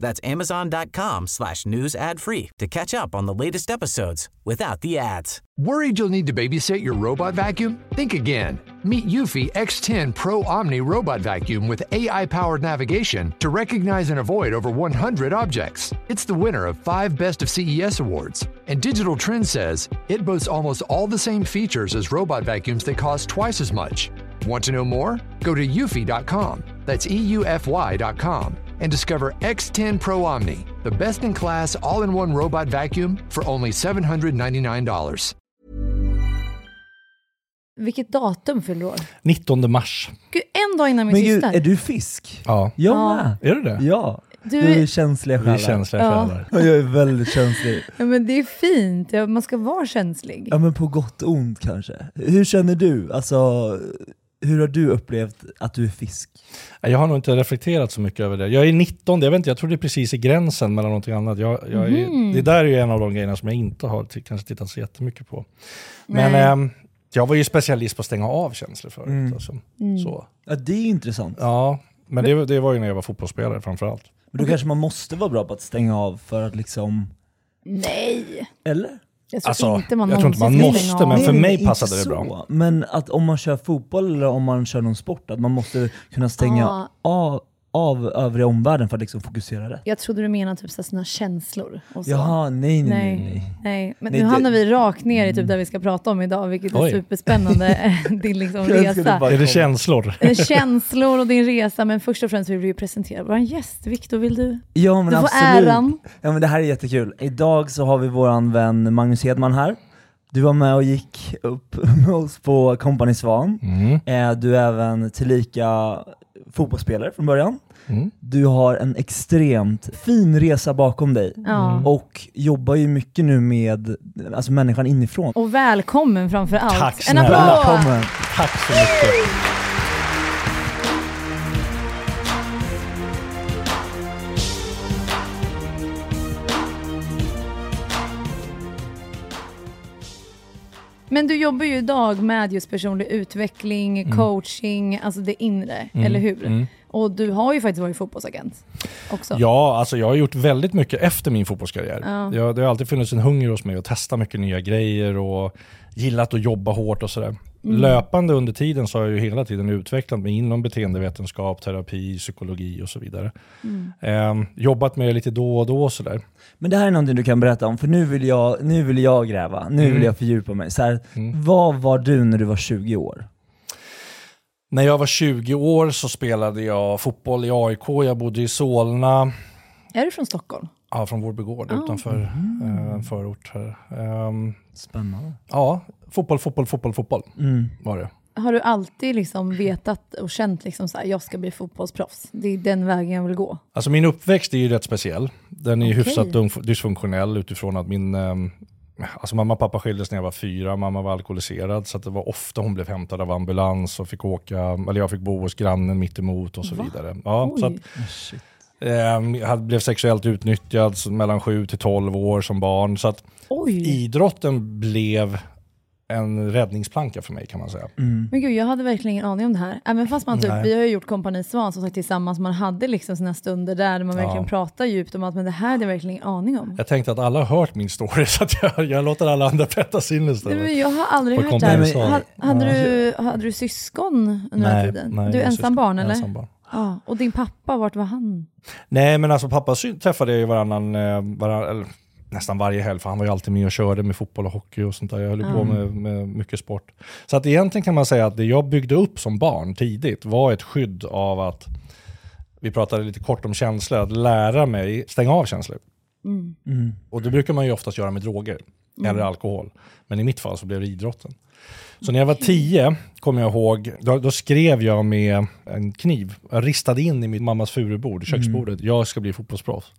That's amazon.com slash news ad free to catch up on the latest episodes without the ads. Worried you'll need to babysit your robot vacuum? Think again. Meet Eufy X10 Pro Omni Robot Vacuum with AI powered navigation to recognize and avoid over 100 objects. It's the winner of five Best of CES awards. And Digital Trends says it boasts almost all the same features as robot vacuums that cost twice as much. Want to know more? Go to eufy.com. That's EUFY.com and discover X10 Pro Omni, the best in class all in one robot vacuum for only $799. Vilket datum fyller du år? 19 mars. Gud, en dag innan min Men syster. är du fisk? Ja. Ja. med. Är du det? Ja. Du Du är är- känsliga Vi är själar. känsliga Ja. föräldrar. Och jag är väldigt känslig. Ja, men det är fint, ja, man ska vara känslig. Ja men på gott och ont kanske. Hur känner du? Alltså, hur har du upplevt att du är fisk? Jag har nog inte reflekterat så mycket över det. Jag är 19, jag vet inte, jag tror det är precis i gränsen mellan någonting annat. Jag, jag är, Mhm. Det där är ju en av de grejerna som jag inte har kanske tittat så jättemycket på. Men Nej. ehm, jag var ju specialist på att stänga av känslor förut. Mm. Alltså. Mm. Så. Ja det är intressant. Ja, men det, det var ju när jag var fotbollsspelare framförallt. Men då kanske man måste vara bra på att stänga av för att liksom, Nej! eller? Jag tror Alltså, inte man jag tror inte man måste, men för mig passade det bra. Men att om man kör fotboll eller om man kör någon sport, att man måste kunna stänga Ja. av, av övriga omvärlden för att liksom fokusera rätt. Jag trodde du menade typ så sina känslor och så. Jaha, nej nej nej. Nej. nej. Men Nej, nu det- hamnar vi rakt ner i typ där vi ska prata om idag, vilket är Oj. superspännande. din liksom resa. Är det känslor? Känslor och din resa, men först och främst vill vi ju presentera vår gäst. Viktor, vill du? Ja men Du får absolut. äran. Ja men det här är jättekul. Idag så har vi våran vän Magnus Hedman här. Du var med och gick upp med oss på Company Svan. Mm. Eh, Du är även tillika fotbollsspelare från början. Mm. Du har en extremt fin resa bakom dig Ja. och jobbar ju mycket nu med alltså människan inifrån. Och välkommen framför allt. Tack en snälla. applåd! Välkommen! Tack så mycket. Men du jobbar ju idag med just personlig utveckling, coaching, alltså det inre, eller hur? mm. Och du har ju faktiskt varit fotbollsagent också. Ja, alltså jag har gjort väldigt mycket efter min fotbollskarriär. Ja. Jag, det har alltid funnits en hunger hos mig att testa mycket nya grejer och gillat att jobba hårt och sådär. Mm. Löpande under tiden så har jag ju hela tiden utvecklat mig inom beteendevetenskap, terapi, psykologi och så vidare. Mm. Ehm, jobbat med det lite då och då sådär. Men det här är någonting du kan berätta om, för nu vill jag, nu vill jag gräva, nu Mm. vill jag fördjupa mig. Så här, Mm. Vad var du när du var 20 år? När jag var 20 år så spelade jag fotboll i AIK, jag bodde i Solna, Är du från Stockholm? ja, från Vårby gård Ah. utanför eh, en förort här. Ehm, Spännande. ja, fotboll, fotboll, fotboll, fotboll Mm. var det. Har du alltid liksom vetat och känt liksom så här, jag ska bli fotbollsproffs? Det är den vägen jag vill gå. Alltså min uppväxt är ju rätt speciell. Den är Okej. hyfsat dysfunktionell utifrån att min ehm, Alltså mamma och pappa skildes när jag var fyra, mamma var alkoholiserad så att det var ofta hon blev hämtad av ambulans och fick åka, eller jag fick bo hos grannen mitt emot och så Va? vidare. Ja, Oj. så att, ehm, jag hade- blev sexuellt utnyttjad mellan 7 till 12 år som barn. Så att Oj! idrotten blev en räddningsplanka för mig kan man säga. Mm. Men gud, jag hade verkligen ingen aning om det här. Även fast man typ, Nej. vi har ju gjort Kompani Svan som sagt tillsammans, man hade liksom sina stunder där man verkligen Ja. pratar djupt om allt, men det här hade jag verkligen ingen aning om. Jag tänkte att alla har hört min story så att jag, jag låter alla andra berätta sin Nej, istället. men jag har aldrig hört det här. Ha, hade, Ja. du, hade du syskon under den här tiden? du är ensam syskon. barn eller? Ensam barn. Ja, och din pappa, vart var han? Nej men alltså pappa träffade jag ju varannan, eh, varann, eller, nästan varje helg för han var ju alltid med och körde med fotboll och hockey och sånt där. Jag höll ju på Mm. med, med mycket sport. Så att egentligen kan man säga att det jag byggde upp som barn tidigt var ett skydd av att, vi pratade lite kort om känslor, att lära mig stänga av känslor. Mm. Mm. Och det brukar man ju oftast göra med droger eller alkohol. Men i mitt fall så blev det idrotten. Så när jag var tio, kommer jag ihåg, då, då skrev jag med en kniv. Jag ristade in i min mammas furubord, köksbordet, jag ska bli fotbollsproffs.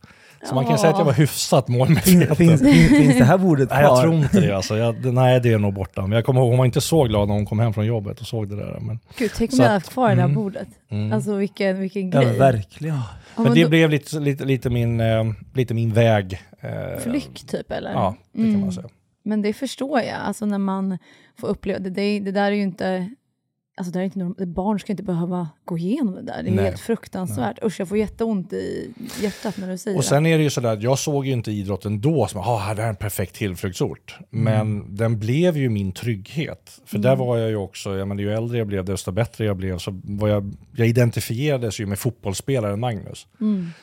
Så man kan säga att jag var hyfsat målmedveten. Finns, finns, finns det här bordet kvar? Nej, jag tror inte det. Alltså. Jag, nej, det är nog borta. Men jag kommer ihåg, hon var inte så glad när hon kom hem från jobbet och såg det där. Men, Gud, tänk om jag hade kvar det där mm. bordet. mm. Alltså vilken, vilken Ja, grej. verkligen. Ja, men men det då- blev lite, lite, lite, min, eh, lite min väg. eh, Flykt typ eller? Ja, det kan Mm. man säga. Men det förstår jag, alltså när man får uppleva det. Det, det där är ju inte, alltså det är inte norm- barn ska inte behöva gå igenom det där. Det är Nej. helt fruktansvärt. Usch, jag får jätteont i hjärtat när du säger Och sen är det ju sådär jag såg ju inte idrotten då som ah, det här är en perfekt tillflyktsort. Men den blev ju min trygghet. För där var jag ju också, jag menar, ju äldre jag blev desto bättre jag blev. Så var jag, jag identifierades ju med fotbollsspelaren Magnus.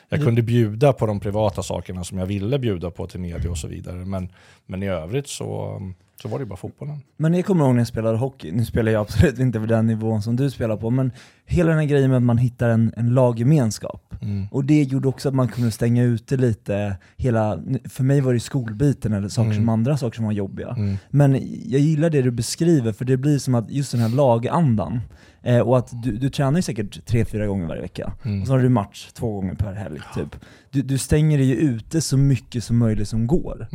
Jag kunde bjuda på de privata sakerna som jag ville bjuda på till media och så vidare. Men, men i övrigt så, så var det ju bara fotbollen. Men jag kommer ihåg när jag spelade hockey, nu spelar jag absolut inte på den nivån som du spelar på, men hela den här grejen med att man hittar en, en laggemenskap. Mm. Och det gjorde också att man kunde stänga ute lite hela, för mig var det skolbiten eller saker som andra saker som var jobbiga. Mm. Men jag gillar det du beskriver, för det blir som att just den här lagandan, eh, och att du, du tränar ju säkert tre, fyra gånger varje vecka, Mm. och så har du match två gånger per helg typ. Du, du stänger dig ju ute så mycket som möjligt som går.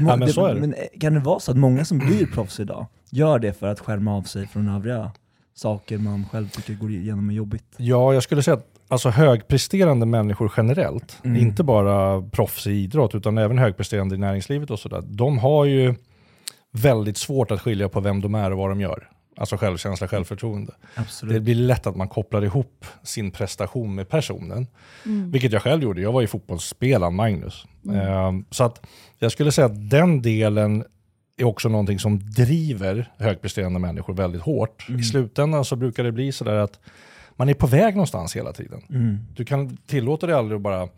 Må, Ja, men är det. Men eh, kan det vara så att många som blir proffs idag gör det för att skärma av sig från övriga saker man själv tycker går igenom är jobbigt? Ja, jag skulle säga att alltså, högpresterande människor generellt, Mm. inte bara proffs i idrott utan även högpresterande i näringslivet och sådär, de har ju väldigt svårt att skilja på vem de är och vad de gör. Alltså självkänsla, självförtroende. Absolut. Det blir lätt att man kopplar ihop sin prestation med personen. Mm. Vilket jag själv gjorde. Jag var ju fotbollsspelaren Magnus. Ehm, så att jag skulle säga att den delen är också någonting som driver högpresterande människor väldigt hårt. I slutändan så brukar det bli sådär att man är på väg någonstans hela tiden. Mm. Du kan tillåta dig aldrig att bara, "Ah,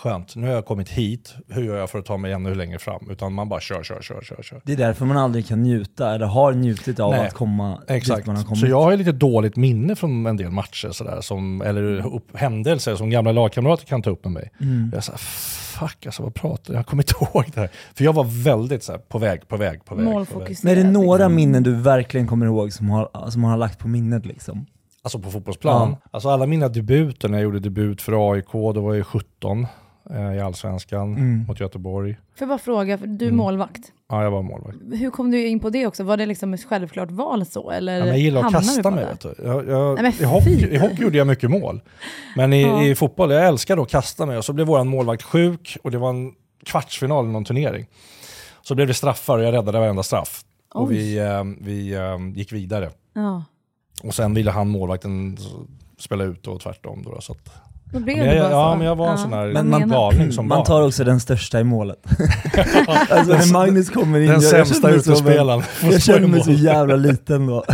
skönt, nu har jag kommit hit, hur gör jag för att ta mig ännu längre fram? Utan man bara kör, kör, kör, kör, kör. Det är därför man aldrig kan njuta, eller har njutit av Nej. att komma Exakt. dit man har kommit. Så jag har lite dåligt minne från en del matcher sådär, som, eller upp, händelser som gamla lagkamrater kan ta upp med mig. Mm. Jag sa fuck alltså vad pratar jag? Jag kommer inte ihåg det här. För jag var väldigt så här, på väg, på väg, på väg. Målfokuserad. Men är det några minnen du verkligen kommer ihåg som har, som har lagt på minnet liksom? Alltså på fotbollsplan. Alltså alla mina debuter, när jag gjorde debut för AIK, då var jag 17 eh, i Allsvenskan Mm. mot Göteborg. Får jag bara fråga, för du är Mm. målvakt. Ja, jag var målvakt. Hur kom du in på det också? Var det liksom ett självklart val så? Eller Ja, men jag gillar att kasta mig. det? Vet du. Jag, jag, Nej, i, hockey. I hockey gjorde jag mycket mål. Men i, Ja. i fotboll, jag älskar att kasta mig. Och så blev våran målvakt sjuk och det var en kvartsfinal i någon turnering. Så blev det straffar och jag räddade varenda straff. Och Oj. vi, eh, vi eh, gick vidare. Ja. Och sen ville han, målvakten, spela ut och tvärtom. Då, så att, Då blev men det jag, bara ja, så. men jag var en Ja. sån här Men man- galning som Man barn. tar också den största i målet. alltså när Magnus kommer in, Den jag- jag sämsta känner mig som en- utespelaren. Jag känner mig så jävla liten då.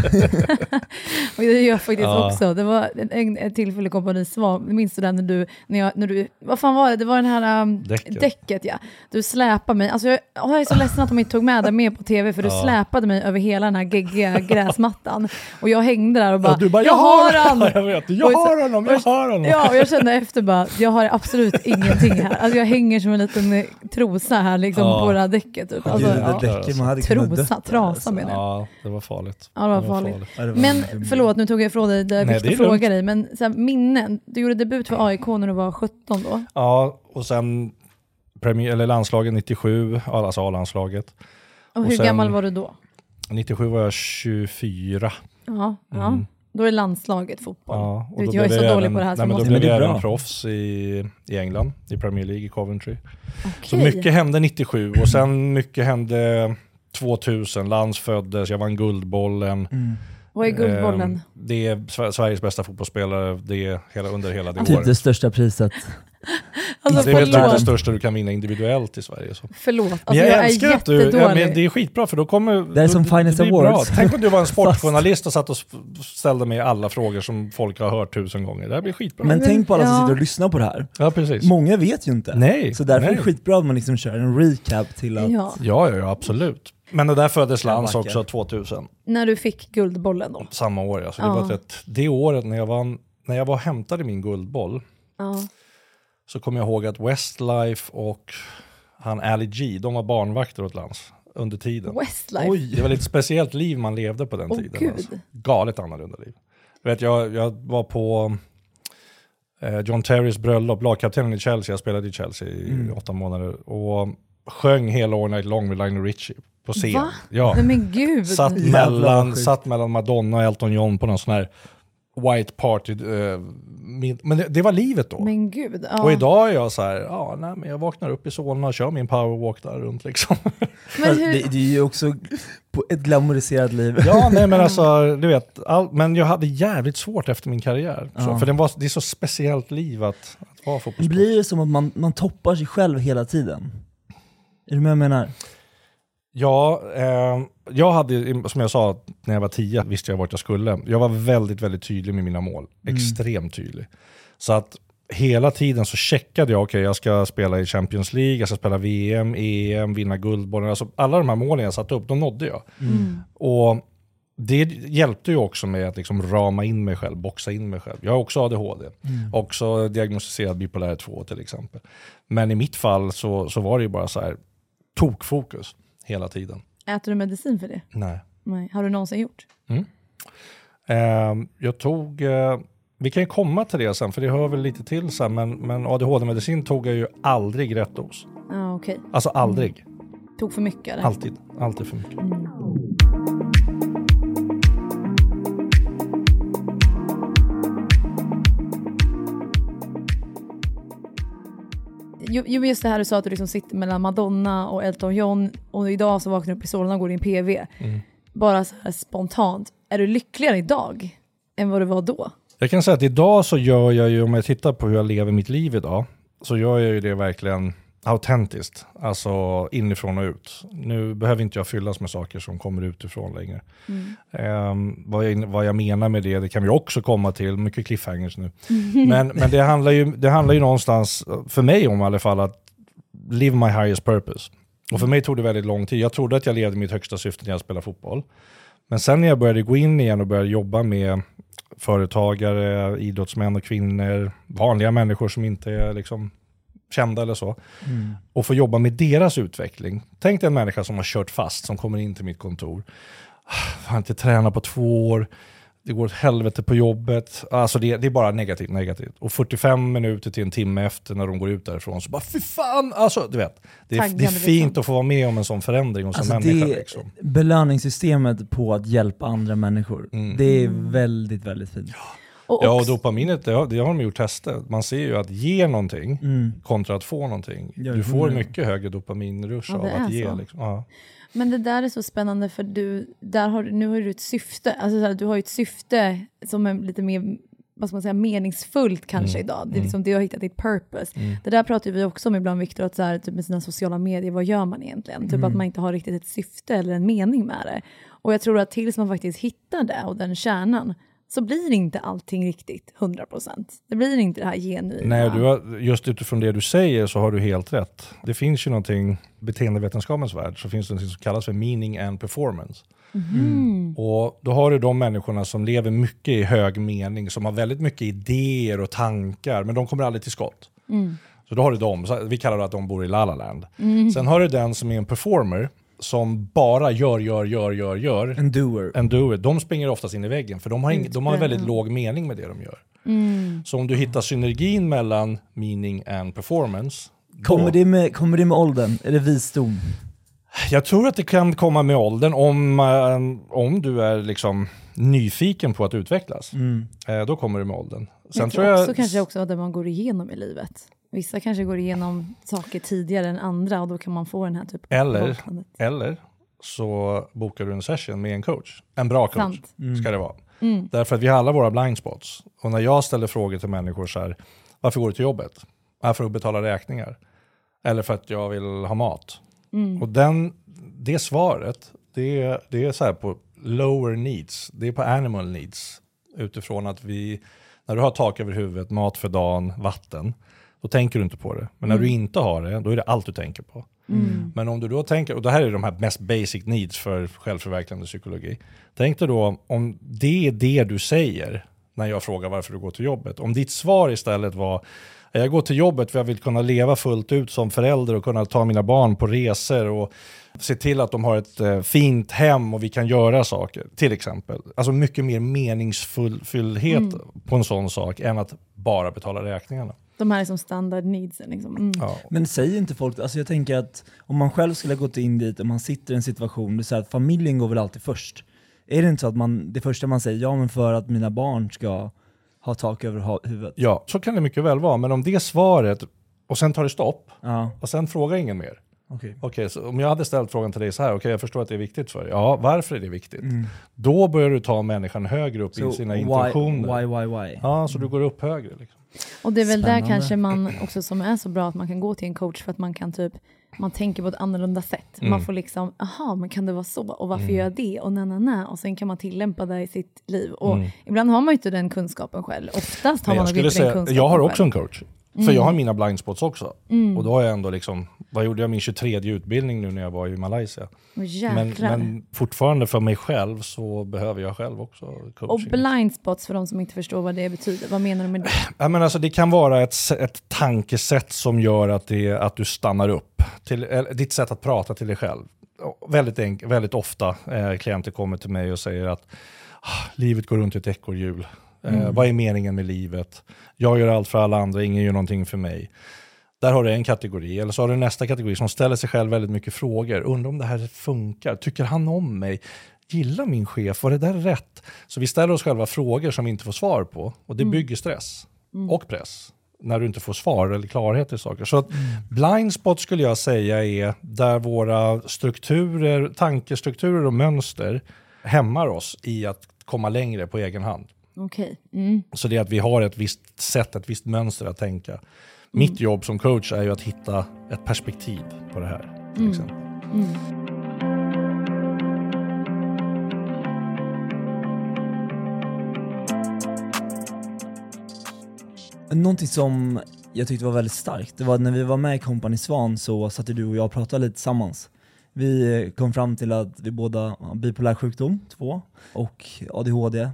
Och det gör jag faktiskt Ja. också. Det var en, en, tillfälle kom på en svar, minns du den när du, när jag, när du, vad fan var det? Det var den här um, Däcket. däcket ja. Du släpade mig, alltså jag, jag är så ledsen att de inte tog med dig med på tv för du Ja. släpade mig över hela den här geggiga gräsmattan. Och jag hängde där och bara, Ja, du bara, jag har han! jag vet, jag har honom, jag har honom. Ja, och jag kände efter bara, jag har absolut ingenting här. Alltså jag hänger som en liten eh, trosa här liksom Ja. på det här däcket. Typ. Alltså, Gud, ja. det däcket, man hade kunnat Trosa, trasa alltså. menar jag. Ja, det var farligt. Ja, det var farligt. Ja, det var Men förlåt, nu tog jag ifrån dig det jag fick fråga dig. Men så här, minnen, du gjorde debut för AIK när du var 17 då. Ja, och sen premier, eller landslaget 97, alltså A-landslaget. Och Och hur sen- gammal var du då? 97 var jag 24. Ja, ja. Mm. Då är det landslaget fotboll. Ja, Du vet, då jag är så dålig även, på det här så Nej, men då blev jag även proffs i, i England, i Premier League i Coventry. Så Okej. mycket hände 97 och sen mycket hände 2000. Lands föddes, jag vann Guldbollen. Mm. Vad är Guldbollen? Ehm, Det är Sver- Sveriges bästa fotbollsspelare det är hela, under hela det Typ året. det största priset. Alltså det är väl typ det största du kan vinna individuellt i Sverige. Så. Förlåt, alltså, Men jag, jag, är älskar att du, ja, men det är skitbra för då kommer... Det är som då- Finest. Awards. Tänk om du var en sportjournalist och satt och ställde mig alla frågor som folk har hört tusen gånger. Det här blir skitbra. Men Men- tänk på alla som ja. sitter och lyssnar på det här. ja, precis. Många vet ju inte. Nej. Så därför är nej. det skitbra att man liksom kör en recap till att... Ja, Ja, ja, absolut. Men det där föddes backar. också 2000, när du fick Guldbollen då. samma år. Alltså, det, Ja. var ett, det året när jag, var, när jag var och hämtade min guldboll Ja. Så kommer jag ihåg att Westlife och han Ali G, de var barnvakter åt Lans. under tiden. Westlife. Det var lite speciellt liv man levde på den Åh, tiden. Gud. Alltså. Galet annorlunda liv. Jag Vet, jag, jag var på eh, John Terrys bröllop, lagkaptenen i Chelsea, jag spelade i Chelsea i Mm. åtta månader, och sjöng hela All Night Long med Lionel Richie på scen. Va? Ja. Nej men gud. Satt mellan, satt mellan Madonna och Elton John på någon sån här white party. Eh, min, men det, det var livet då. Men gud. Ja. Och idag är jag så här, ja, nej, men jag vaknar upp i Solna och kör min powerwalk där runt liksom. Men hur, det, det är ju också på ett glamoriserat liv. ja, nej men alltså, du vet, all, men jag hade jävligt svårt efter min karriär. Så, Ja. För det, var, det är så speciellt liv att, att vara Det fotbollsproffs. blir det som att man, man toppar sig själv hela tiden. Är du med vad jag menar? Ja, eh, jag hade, som jag sa, när jag var tio visste jag vart jag skulle. Jag var väldigt, väldigt tydlig med mina mål. Extremt tydlig. Så att hela tiden så checkade jag, okej jag ska spela i Champions League, jag ska spela VM, EM, vinna Guldbollen. Alltså, alla de här målen jag satte upp, de nådde jag. Och det hjälpte ju också med att liksom rama in mig själv, boxa in mig själv. Jag har också ADHD, också diagnostiserad bipolär 2 till exempel. Men i mitt fall så, så var det ju bara så här, tokfokus hela tiden. äter du medicin för det? Nej. Nej. Har du någonsin gjort? Eh, jag tog, eh, vi kan ju komma till det sen, för det hör väl lite till sen, men, men ADHD-medicin tog jag ju aldrig rätt dos. Ja okej. Alltså aldrig. Tog för mycket eller? Alltid. Alltid för mycket. Jo, jo, just det här du sa att du liksom sitter mellan Madonna och Elton John och idag så vaknar du upp i Solna och går i en PV. Mm. Bara så här spontant, är du lyckligare idag än vad du var då? Jag kan säga att idag så gör jag ju, om jag tittar på hur jag lever mitt liv idag, så gör jag ju det verkligen autentiskt, alltså inifrån och ut. Nu behöver inte jag fyllas med saker som kommer utifrån längre. Ehm, vad, jag, vad jag menar med det, det kan vi också komma till, mycket cliffhangers nu. Men, men det, handlar ju, det handlar ju någonstans, för mig om i alla fall, att live my highest purpose. Och för mig tog det väldigt lång tid. Jag trodde att jag levde mitt högsta syfte när jag spelade fotboll. Men sen när jag började gå in igen och började jobba med företagare, idrottsmän och kvinnor, vanliga människor som inte är liksom kända eller så, och få jobba med deras utveckling. Tänk dig en människa som har kört fast, som kommer in till mitt kontor. Jag har inte tränat på två år, det går åt helvete på jobbet. Alltså det, det är bara negativt, negativt. Och 45 minuter till en timme efter när de går ut därifrån så bara fy fan, alltså du vet. Det är, det är fint liksom. att få vara med om en sån förändring hos Alltså en människa. det Liksom. belöningssystemet på att hjälpa andra människor, Mm. det är väldigt, väldigt fint. Och Ja, och dopaminet, det har, det har de gjort tester. Man ser ju att ge någonting Mm. kontra att få någonting. Ja, Du får mycket högre dopaminrush Ja, av att ge. Liksom. Ja. Men det där är så spännande för du, där har, nu har du ett syfte, alltså så här, du har ju ett syfte som är lite mer vad ska man säga, meningsfullt kanske idag. Det är liksom, du har hittat ditt purpose. Det där pratar vi också om ibland Viktor, att så här, typ med sina sociala medier, vad gör man egentligen? Typ att man inte har riktigt ett syfte eller en mening med det. Och jag tror att tills man faktiskt hittar det och den kärnan, så blir inte allting riktigt 100%. Det blir inte det här genuina. Nej, du har, just utifrån det du säger så har du helt rätt. Det finns ju någonting, beteendevetenskapens värld, så finns det något som kallas för meaning and performance. Och då har du de människorna som lever mycket i hög mening, som har väldigt mycket idéer och tankar, men de kommer aldrig till skott. Så då har du dem, vi kallar det att de bor i La La Land. Sen har du den som är en performer, som bara gör, gör, gör, gör, gör, En doer. and do it. De springer oftast in i väggen, för de har, ing, de har en väldigt låg mening med det de gör. Så om du hittar synergin mellan meaning and performance, Kommer då, det, med, kommer det med åldern? Är det visdom? jag tror att det kan komma med åldern om, om du är liksom nyfiken på att utvecklas. Eh, då kommer det med åldern. Sen jag tror tror jag, också kanske också det man går igenom i livet. Vissa kanske går igenom saker tidigare än andra och då kan man få den här typen av eller, vaknandet. eller så bokar du en session med en coach. En bra coach Sant. Mm. ska det vara. Därför att vi har alla våra blind spots. Och när jag ställer frågor till människor så här, varför går du till jobbet? Ja, för att betala räkningar. Eller för att jag vill ha mat. Och den, det svaret, det är, det är så här på lower needs. Det är på animal needs. Utifrån att vi, när du har tak över huvudet, mat för dagen, vatten, då tänker du inte på det. Men när du inte har det, då är det allt du tänker på. Men om du då tänker, och det här är de här mest basic needs för självförverkligande psykologi. Tänk dig då om det är det du säger när jag frågar varför du går till jobbet. Om ditt svar istället var jag går till jobbet för jag vill kunna leva fullt ut som förälder och kunna ta mina barn på resor och se till att de har ett eh, fint hem och vi kan göra saker, till exempel. Alltså mycket mer meningsfullhet mm. på en sån sak än att bara betala räkningarna. De här är som standard needsen. Liksom. Mm. Ja. Men säger inte folk, alltså jag tänker att om man själv skulle ha gått in dit och man sitter i en situation, det är så att familjen går väl alltid först. Är det inte så att man, det första man säger, ja men för att mina barn ska ha tak över huvudet? Ja, så kan det mycket väl vara, men om det svaret, och sen tar det stopp, ja. och sen frågar ingen mer. Okej, okay. okay, så om jag hade ställt frågan till dig så här, okej okay, jag förstår att det är viktigt för dig. Ja, varför är det viktigt? Mm. Då börjar du ta människan högre upp so i sina why, intentioner. Why, why, why? Ja, så du går upp högre. Liksom. Och det är väl Spännande. där kanske man också som är så bra att man kan gå till en coach för att man kan typ man tänker på ett annorlunda sätt. Mm. Man får liksom, aha, men kan det vara så? Och varför mm. gör jag det? Och na, na, na. Och sen kan man tillämpa det i sitt liv. Och mm. ibland har man ju inte den kunskapen själv. Oftast har man inte den kunskapen Jag har också själv. en coach. För jag har mm. mina blindspots också. Mm. Och då har jag ändå liksom, vad gjorde jag min 23 utbildning nu när jag var i Malaysia? Oh, men, men, fortfarande för mig själv så behöver jag själv också coaching. Och blindspots för de som inte förstår vad det betyder, vad menar du med det? Ja, men alltså, det kan vara ett, ett tankesätt som gör att, det, att du stannar upp. Till, ditt sätt att prata till dig själv. Väldigt, enk, väldigt ofta eh, klienter kommer till mig och säger att ah, livet går runt i ett ekorrhjul. Eh, mm. vad är meningen med livet? Jag gör allt för alla andra, ingen gör någonting för mig. Där har du en kategori. Eller så har du nästa kategori som ställer sig själv väldigt mycket frågor. Undrar om det här funkar? Tycker han om mig? Gillar min chef? Var det där rätt? Så vi ställer oss själva frågor som vi inte får svar på. Och det mm. bygger stress mm. och press när du inte får svar eller klarhet i saker. Så att mm. blindspot skulle jag säga är där våra strukturer, tankestrukturer och mönster hämmar oss i att komma längre på egen hand. Okay. Mm. Så det är att vi har ett visst sätt, ett visst mönster att tänka. Mm. Mitt jobb som coach är ju att hitta ett perspektiv på det här. Till mm. exempel. Mm. Någonting som jag tyckte var väldigt starkt, det var när vi var med i Company Svan så satt du och jag och pratade lite tillsammans. Vi kom fram till att vi båda har bipolär sjukdom, två, och ADHD,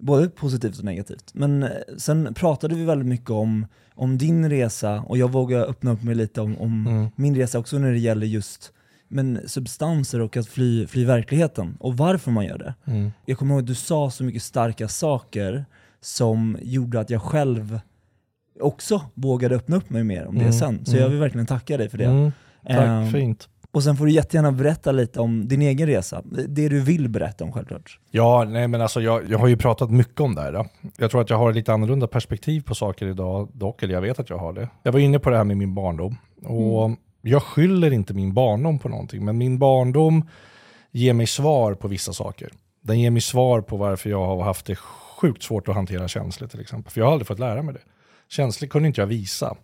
både positivt och negativt. Men eh, sen pratade vi väldigt mycket om, om din resa och jag vågar öppna upp mig lite om, om mm. min resa också när det gäller just men substanser och att fly, fly verkligheten och varför man gör det. Mm. Jag kommer ihåg att du sa så mycket starka saker som gjorde att jag själv också vågade öppna upp mig mer om mm. det sen. Så jag mm. vill verkligen tacka dig för det. Mm. Tack, um, fint. Och sen får du jättegärna berätta lite om din egen resa. Det du vill berätta om självklart. Ja, nej men alltså jag, jag har ju pratat mycket om det här. Då. Jag tror att jag har lite annorlunda perspektiv på saker idag dock, eller jag vet att jag har det. Jag var inne på det här med min barndom. Och mm. jag skyller inte min barndom på någonting, men min barndom ger mig svar på vissa saker. Den ger mig svar på varför jag har haft det sjukt svårt att hantera känslor till exempel. För jag har aldrig fått lära mig det. Känslor kunde inte jag visa.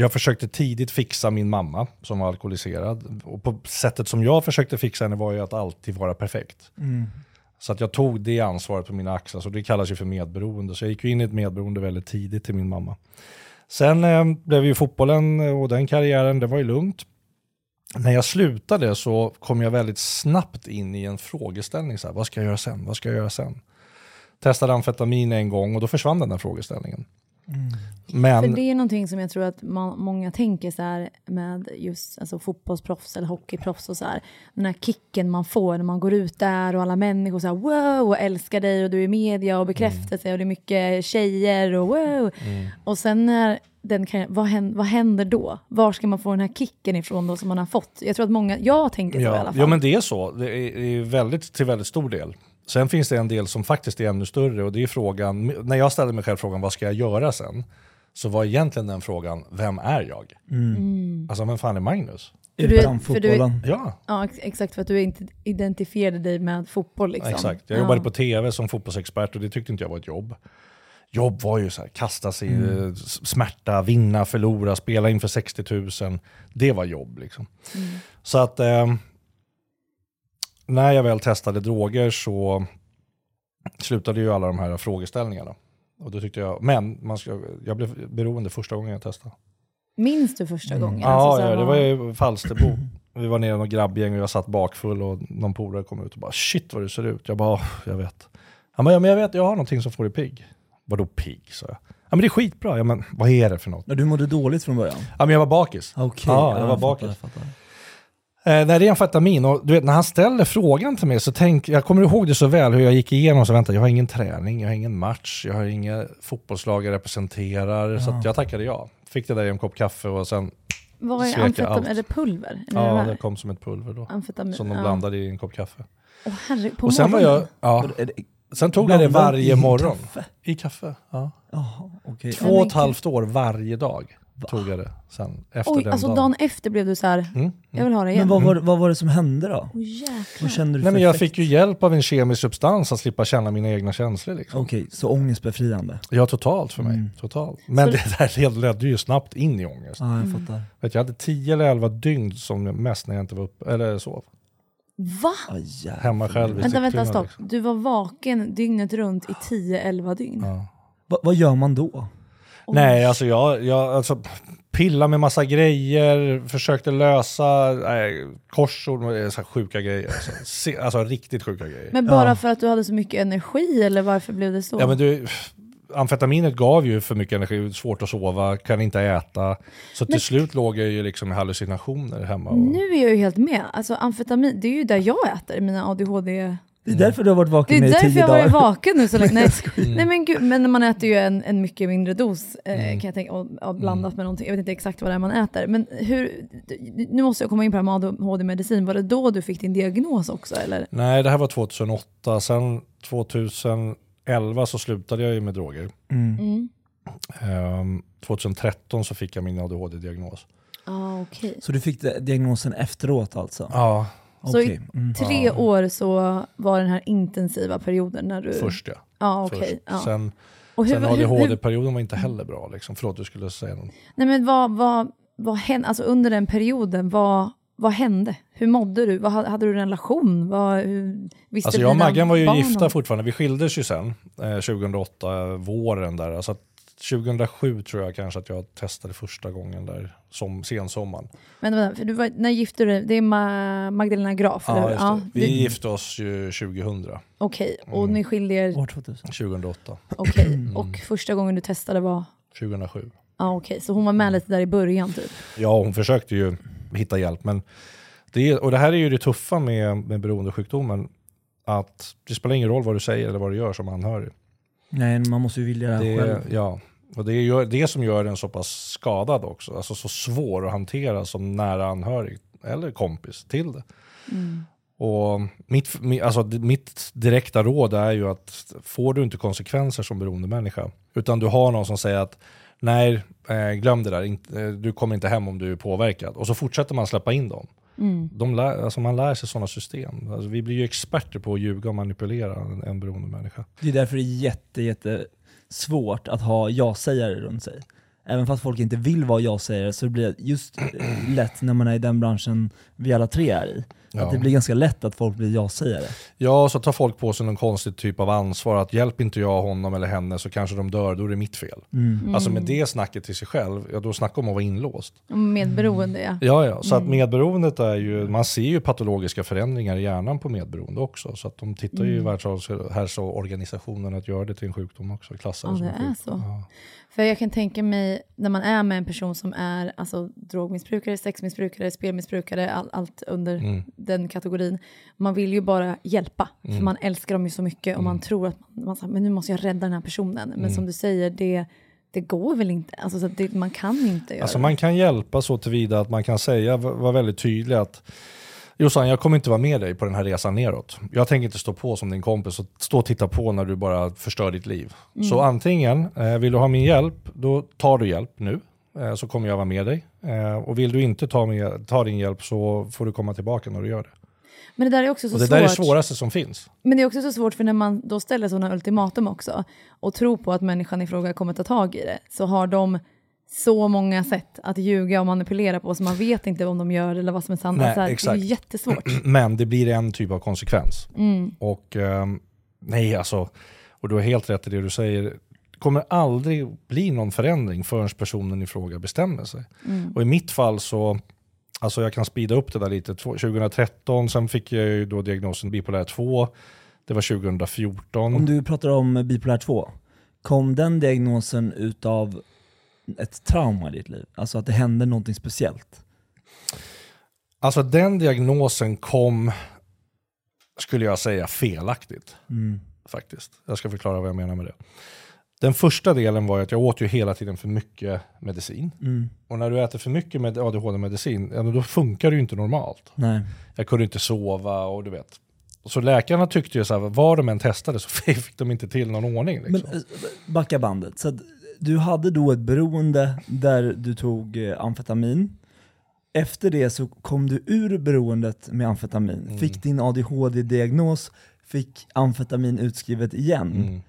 Jag försökte tidigt fixa min mamma som var alkoholiserad. Och på sättet som jag försökte fixa henne var ju att alltid vara perfekt. Mm. Så att jag tog det ansvaret på mina axlar, så det kallas ju för medberoende. Så jag gick in i ett medberoende väldigt tidigt till min mamma. Sen eh, blev ju fotbollen och den karriären, det var ju lugnt. När jag slutade så kom jag väldigt snabbt in i en frågeställning. Så här, vad ska jag göra sen? Vad ska jag göra sen? Testade amfetamin en gång och då försvann den där frågeställningen. Mm. Men, För det är någonting som jag tror att man, många tänker så här med just alltså, fotbollsproffs eller hockeyproffs och så här. Den här kicken man får när man går ut där och alla människor så här wow och älskar dig och du är i media och bekräftelse mm. och det är mycket tjejer och wow. Mm. Och sen när den kan, vad, händer, vad händer då? Var ska man få den här kicken ifrån då som man har fått? Jag tror att många, jag tänker så ja, i alla fall. Ja men det är så, det är, det är väldigt, till väldigt stor del. Sen finns det en del som faktiskt är ännu större och det är frågan, när jag ställde mig själv frågan vad ska jag göra sen? Så var egentligen den frågan, vem är jag? Mm. mm. Alltså vem fan är Magnus? Utan fotbollen. Ja. ja, exakt för att du inte identifierade dig med fotboll. Liksom. Exakt, jag jobbade på tv som fotbollsexpert och det tyckte inte jag var ett jobb. Jobb var ju så här, kasta sig mm. Eh, smärta, vinna, förlora, spela inför 60 000. Det var jobb liksom. Mm. Så att eh, när jag väl testade droger så slutade ju alla de här frågeställningarna. Och då tyckte jag, men man ska, jag blev beroende första gången jag testade. Minns du första mm. gången? Ja, alltså, ja det var i Falsterbo. Vi var nere i något grabbgäng och jag satt bakfull och någon polare kom ut och bara shit vad du ser ut. Jag bara, jag vet. Han bara, ja men jag vet, jag har någonting som får dig pigg. Vadå pigg? sa jag. Ja men det är skitbra. Ja men vad är det för något? Ja, du mådde dåligt från början? Ja men jag var bakis. Okej, Ja, jag var fattar, bakis. jag fattar. Eh, nej, det är amfetamin och du vet när han ställer frågan till mig så tänk, jag kommer ihåg det så väl hur jag gick igenom så vänta, jag har ingen träning, jag har ingen match, jag har inga fotbollslag jag representerar. Så att jag tackade ja. Fick det där i en kopp kaffe och sen, Vad är amfetamin? Är det pulver? Är ja det det kom som ett pulver då. Amfetamin. Som de ja. blandade i en kopp kaffe. Åh herre, på och sen var morgonen? jag, ja, sen tog jag det varje i morgon. kaffe? I kaffe, ja. Jaha, okej. Två och ett halvt år varje dag tog jag det sen efter Oj, den alltså dagen. dagen efter blev du så här. Mm. jag vill ha det igen. Men vad var, vad var det som hände då? Jäklar. Vad kände du Nej, men jag effekt? fick ju hjälp av en kemisk substans att slippa känna mina egna känslor. Liksom. Okej, så ångestbefriande? Ja, totalt för mig. Mm. Totalt. Men Så- det där ledde ju snabbt in i ångest. Ja, jag Mm. fattar. Vet, jag hade 10 eller 11 dygn som mest när jag inte var uppe, eller sov. Va? Jävlar. Hemma själv i Vänta, vänta, stopp. liksom. Du var vaken dygnet runt i 10-11 dygn. Ja. Va, vad gör man då? Nej, alltså jag, jag alltså, pilla med massa grejer, försökte lösa nej, korsord med så här sjuka grejer. Alltså, Se, alltså riktigt sjuka grejer. Men bara Ja. för att du hade så mycket energi eller varför blev det så? Ja, men du, amfetaminet gav ju för mycket energi, svårt att sova, kan inte äta. Så till Men- slut låg jag ju liksom i hallucinationer hemma. Och, Nu är jag ju helt med. Alltså amfetamin, det är ju där jag äter mina ADHD... Det är därför du har varit Det vaken är i därför tio jag har varit dagar. vaken nu så länge. Nej, nej men gud, men man äter ju en, en mycket mindre dos eh, Mm. kan jag tänka, och, och blandat med någonting. Jag vet inte exakt vad det är man äter. Men hur, nu måste jag komma in på det här med ADHD-medicin. Var det då du fick din diagnos också eller? Nej, det här var 2008. Sen 2011 så slutade jag ju med droger. Mm. Mm. Ehm, 2013 så fick jag min ADHD-diagnos. Ah, okej. Så du fick det- diagnosen efteråt alltså? Ja, Så i. Mm. Tre år så var den här intensiva perioden när du... först ja. Ja, okej. Först. Ja. Sen, Och hur, sen ADHD-perioden var inte heller bra. Liksom. Förlåt, du skulle säga något. nej men vad, vad, vad hände, alltså under den perioden, vad, vad hände? Hur mådde du? Vad, hade du en relation? Vad, hur, visste Alltså jag och Maggan var ju gifta om- fortfarande. Vi skildes ju sen, eh, 2008, våren där. Alltså 2007 tror jag kanske att jag testade första gången där, som sensommaren. Men vänta, för du var, när gifte du dig? Det är Ma, Magdalena Graf, eller Ja, hur? just det. Vi du- gifte oss ju 2000, Okej, och Mm. ni skilde er, År 2000. 2008, okej. Mm. Och första gången du testade var, 2007. ja okej, så hon var med lite där i början typ? Ja, hon försökte ju hitta hjälp. Men det, är- och det här är ju det tuffa med, med beroendesjukdomen. Att det spelar ingen roll vad du säger eller vad du gör som anhörig. Nej, man måste ju vilja det här Det, själv. ja, och det är ju det som gör den så pass skadad också. Alltså så svår att hantera som nära anhörig eller kompis till det. Mm. Och mitt, mi- alltså mitt direkta råd är ju att får du inte konsekvenser som beroende människa utan du har någon som säger att nej, eh, glöm det där, eh, du kommer inte hem om du är påverkad. Och så fortsätter man släppa in dem. Mm. De lär, alltså man lär sig sådana system. Alltså vi blir ju experter på att ljuga och manipulera en, en beroende människa. Det är därför det är jätte, jätte svårt att ha ja-sägare runt sig. Även fast folk inte vill vara ja-sägare så blir det just eh, lätt när man är i den branschen vi alla tre är i. Ja. Att det blir ganska lätt att folk blir ja-sägare. Ja, så tar folk på sig någon konstig typ av ansvar. Att hjälper inte jag honom eller henne så kanske de dör, då är det mitt fel. Mm. Alltså med det snacket till sig själv, ja, då snackar om att vara inlåst. Medberoende ja. Ja, ja. Så att Mm. medberoendet är ju, man ser ju patologiska förändringar i hjärnan på medberoende också. Så att de tittar ju i Mm. Världshälsoorganisationen att göra det till en sjukdom också. Klassar Ja, som det en är sjukdom. så. Ja. För jag kan tänka mig när man är med en person som är alltså, drogmissbrukare, sexmissbrukare, spelmissbrukare, all, allt under Mm. Den kategorin. Man vill ju bara hjälpa, för Mm. man älskar dem ju så mycket och man tror att man, man, men nu måste jag rädda den här personen. Men Mm. som du säger, det, det går väl inte, alltså, det, man kan inte göra Alltså man kan hjälpa så tillvida att man kan säga, vara väldigt tydlig att Jossan, jag kommer inte vara med dig på den här resan neråt. Jag tänker inte stå på som din kompis och stå och titta på när du bara förstör ditt liv. Mm. Så antingen, eh, vill du ha min hjälp, då tar du hjälp nu. Eh, så kommer jag vara med dig. Eh, och vill du inte ta, med, ta din hjälp så får du komma tillbaka när du gör det. Men det där är också så Och det svårt. där är det svåraste som finns. Men det är också så svårt för när man då ställer sådana ultimatum också och tror på att människan i fråga kommer ta tag i det så har de så många sätt att ljuga och manipulera på så man vet inte om de gör eller vad som är sant. Nej, Alltså, det är exakt. ju jättesvårt. Men det blir en typ av konsekvens. Mm. Och ehm, nej, alltså, och du har helt rätt i det du säger. Kommer aldrig bli någon förändring förrän personen i fråga bestämmer sig. Mm. Och i mitt fall så, alltså jag kan speeda upp det där lite. Två- 2013, sen fick jag ju då diagnosen bipolär 2. Det var 2014. Om du pratar om bipolär 2, Kom den diagnosen utav ett trauma i ditt liv? Alltså att det hände någonting speciellt? Alltså den diagnosen kom, skulle jag säga, felaktigt. Mm. Faktiskt. Jag ska förklara vad jag menar med det. Den första delen var att jag åt ju hela tiden för mycket medicin. Mm. Och när du äter för mycket med ADHD-medicin, ja, då funkar det ju inte normalt. Nej. Jag kunde inte sova och du vet. Så läkarna tyckte ju så här, vad de än testade så fick de inte till någon ordning. Liksom. Men eh, backa bandet. Så du hade då ett beroende där du tog eh, amfetamin. Efter det så kom du ur beroendet med amfetamin, Mm. fick din ADHD-diagnos, fick amfetamin utskrivet igen. Mm.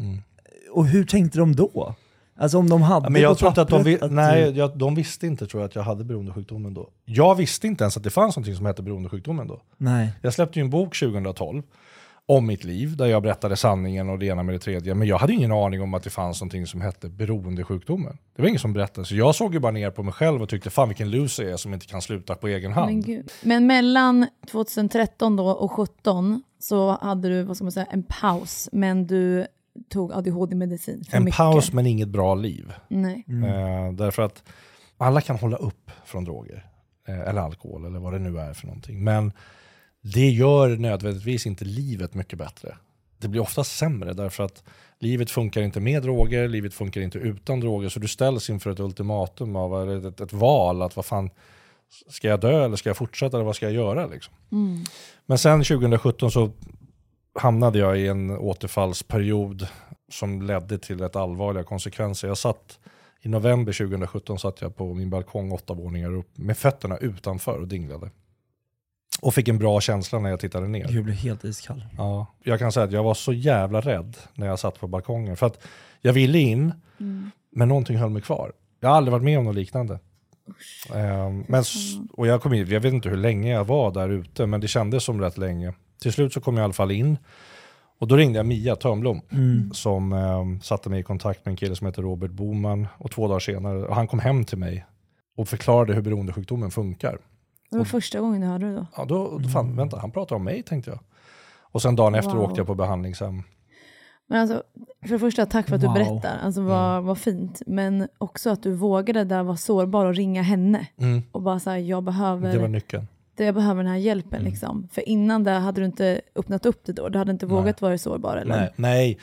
Mm. Och hur tänkte de då? Alltså om de hade Ja, men jag tror att de, vi, pappret nej, jag, de visste inte tror jag att jag hade beroendesjukdomen då. Jag visste inte ens att det fanns något som hette beroendesjukdomen då. Nej. Jag släppte ju en bok 2012 om mitt liv där jag berättade sanningen och det ena med det tredje. Men jag hade ingen aning om att det fanns något som hette beroendesjukdomen. Det var ingen som berättade. Så jag såg ju bara ner på mig själv och tyckte fan vilken loser jag är som inte kan sluta på egen hand. Men, gud. Men mellan 2013 då och 2017 så hade du vad ska man säga, en paus, men du tog ADHD-medicin en mycket. paus men inget bra liv. Nej. Eh, därför att alla kan hålla upp från droger. Eh, eller alkohol eller vad det nu är för någonting. Men det gör nödvändigtvis inte livet mycket bättre. Det blir ofta sämre därför att livet funkar inte med droger, livet funkar inte utan droger. Så du ställs inför ett ultimatum av eller ett, ett val. att vad fan, Ska jag dö eller ska jag fortsätta eller vad ska jag göra? Liksom. Mm. Men sen 2017 så hamnade jag i en återfallsperiod som ledde till rätt allvarliga konsekvenser. Jag satt i november 2017 satt jag på min balkong åtta våningar upp med fötterna utanför och dinglade. Och fick en bra känsla när jag tittade ner. Jag blev helt iskall. Ja, jag kan säga att jag var så jävla rädd när jag satt på balkongen. För att jag ville in, Mm. men någonting höll mig kvar. Jag har aldrig varit med om något liknande. Ehm, men, och jag, kom in, jag vet inte hur länge jag var där ute, men det kändes som rätt länge. Till slut så kom jag i alla fall in. Och då ringde jag Mia Törnblom Mm. som ehm, satte mig i kontakt med en kille som heter Robert Boman. Och två dagar senare, och han kom hem till mig och förklarade hur beroendesjukdomen funkar. Det var första gången du hörde det då. Ja, då, då fan, vänta, han pratar om mig tänkte jag. Och sen dagen efter Wow. åkte jag på behandlingshem. Men alltså, för det första, tack för att Wow. du berättar. Alltså vad, vad fint. Men också att du vågade där vara sårbar och ringa henne. Mm, Och bara säga jag behöver, det var nyckeln. Jag behöver den här hjälpen. Mm. Liksom. För innan det hade du inte öppnat upp det då. Du hade inte Nej. vågat vara sårbar. Eller? Nej, nej,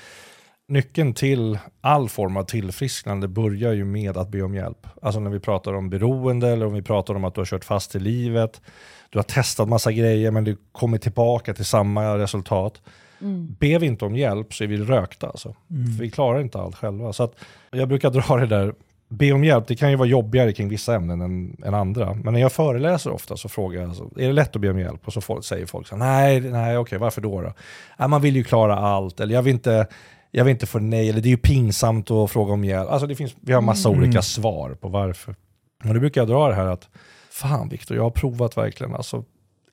nyckeln till all form av tillfrisknande börjar ju med att be om hjälp. Alltså när vi pratar om beroende eller om vi pratar om att du har kört fast i livet. Du har testat massa grejer men du kommer tillbaka till samma resultat. Mm. Ber vi inte om hjälp så är vi rökta alltså. För vi klarar inte allt själva. Så att jag brukar dra det där, be om hjälp, det kan ju vara jobbigare kring vissa ämnen än, än andra. Men när jag föreläser ofta så frågar jag, är det lätt att be om hjälp? Och så säger folk så nej, nej, okej, varför då? då? Nej, man vill ju klara allt, eller jag vill inte, jag vill inte få nej, eller det är ju pinsamt att fråga om hjälp. Alltså det finns, vi har massa olika svar på varför. Och då brukar jag dra det här att, fan Viktor, jag har provat verkligen, alltså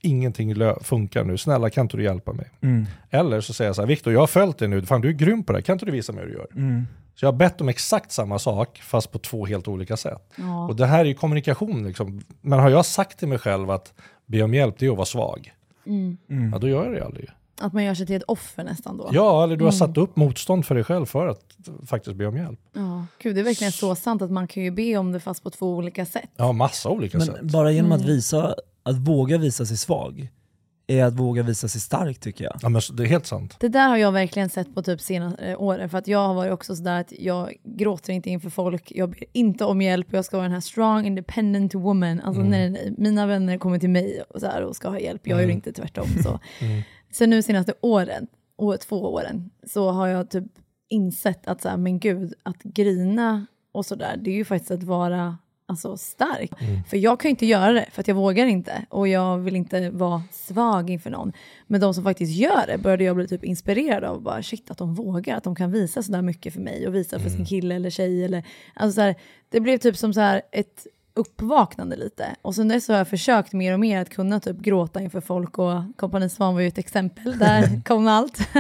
ingenting funkar nu, snälla kan inte du hjälpa mig? Mm. Eller så säger jag så här, Viktor jag har följt dig nu, fan du är grym på det här, kan inte du visa mig hur du gör? Mm. Så jag har bett om exakt samma sak, fast på två helt olika sätt. Ja. Och det här är ju kommunikation liksom. Men har jag sagt till mig själv att be om hjälp, det är att vara svag. Mm. Mm. Ja, då gör jag det aldrig. Att man gör sig till ett offer nästan då. Ja, eller du har Mm. satt upp motstånd för dig själv för att faktiskt be om hjälp. Ja. Gud, det är verkligen så sant att man kan ju be om det fast på två olika sätt. Ja, massa olika sätt. Men bara genom att Mm. visa, att våga visa sig svag, är att våga visa sig stark tycker jag. Ja, men det är helt sant. Det där har jag verkligen sett på typ senaste åren, för att jag har varit också sådär att jag gråter inte inför folk, jag ber inte om hjälp, jag ska vara den här strong independent woman. Alltså Mm. nej, mina vänner kommer till mig och, så här, och ska ha hjälp, jag gör Mm. inte tvärtom. Så. Mm. Sen nu senaste åren, år, två åren, så har jag typ insett att så här, men gud, att grina och sådär, det är ju faktiskt att vara alltså, stark. Mm. För jag kan ju inte göra det, för att jag vågar inte. Och jag vill inte vara svag inför någon. Men de som faktiskt gör det började jag bli typ inspirerad av. Bara, shit, att de vågar, att de kan visa sådär mycket för mig och visa för sin kille eller tjej. Eller, alltså, så här, det blev typ som så här, ett uppvaknande lite. Och sen dess har jag försökt mer och mer att kunna typ gråta inför folk och Kompani Svan var ju ett exempel, där kom allt.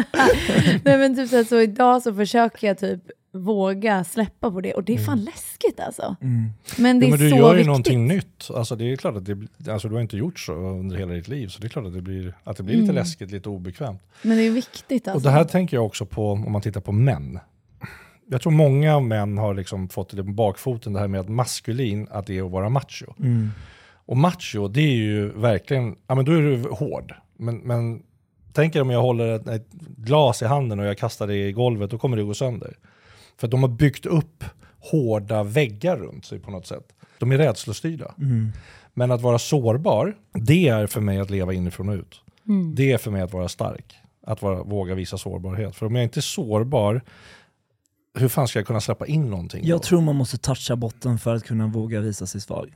Nej men typ så, här, så idag så försöker jag typ våga släppa på det. Och det är fan läskigt alltså. Mm. Men det Ja, är men du så gör ju viktigt. någonting nytt. Alltså det är klart att det, alltså du har inte gjort så under hela ditt liv, så det är klart att det blir, att det blir lite Mm. läskigt, lite obekvämt. Men det är viktigt alltså. Och det här tänker jag också på om man tittar på män. Jag tror många män har liksom fått det på bakfoten det här med att maskulin, att det är att vara macho. Mm. Och macho, det är ju verkligen, ja men då är du hård. Men, men tänk er om jag håller ett, ett glas i handen och jag kastar det i golvet, då kommer det gå sönder. För de har byggt upp hårda väggar runt sig på något sätt. De är rädslostyrda. Mm. Men att vara sårbar, det är för mig att leva inifrån och ut. Mm. Det är för mig att vara stark. Att vara, våga visa sårbarhet. För om jag inte är sårbar, hur fan ska jag kunna släppa in någonting? Jag då? tror man måste toucha botten för att kunna våga visa sig svag.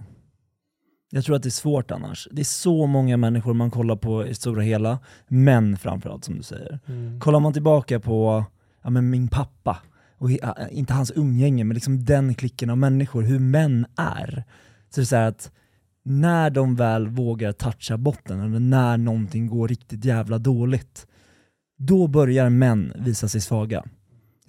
Jag tror att det är svårt annars. Det är så många människor man kollar på i stora hela, män framförallt som du säger. Mm. Kollar man tillbaka på ja, men min pappa, och äh, inte hans umgänge, men liksom den klicken av människor, hur män är. Så det är så här att när de väl vågar toucha botten, eller när någonting går riktigt jävla dåligt, då börjar män visa sig svaga.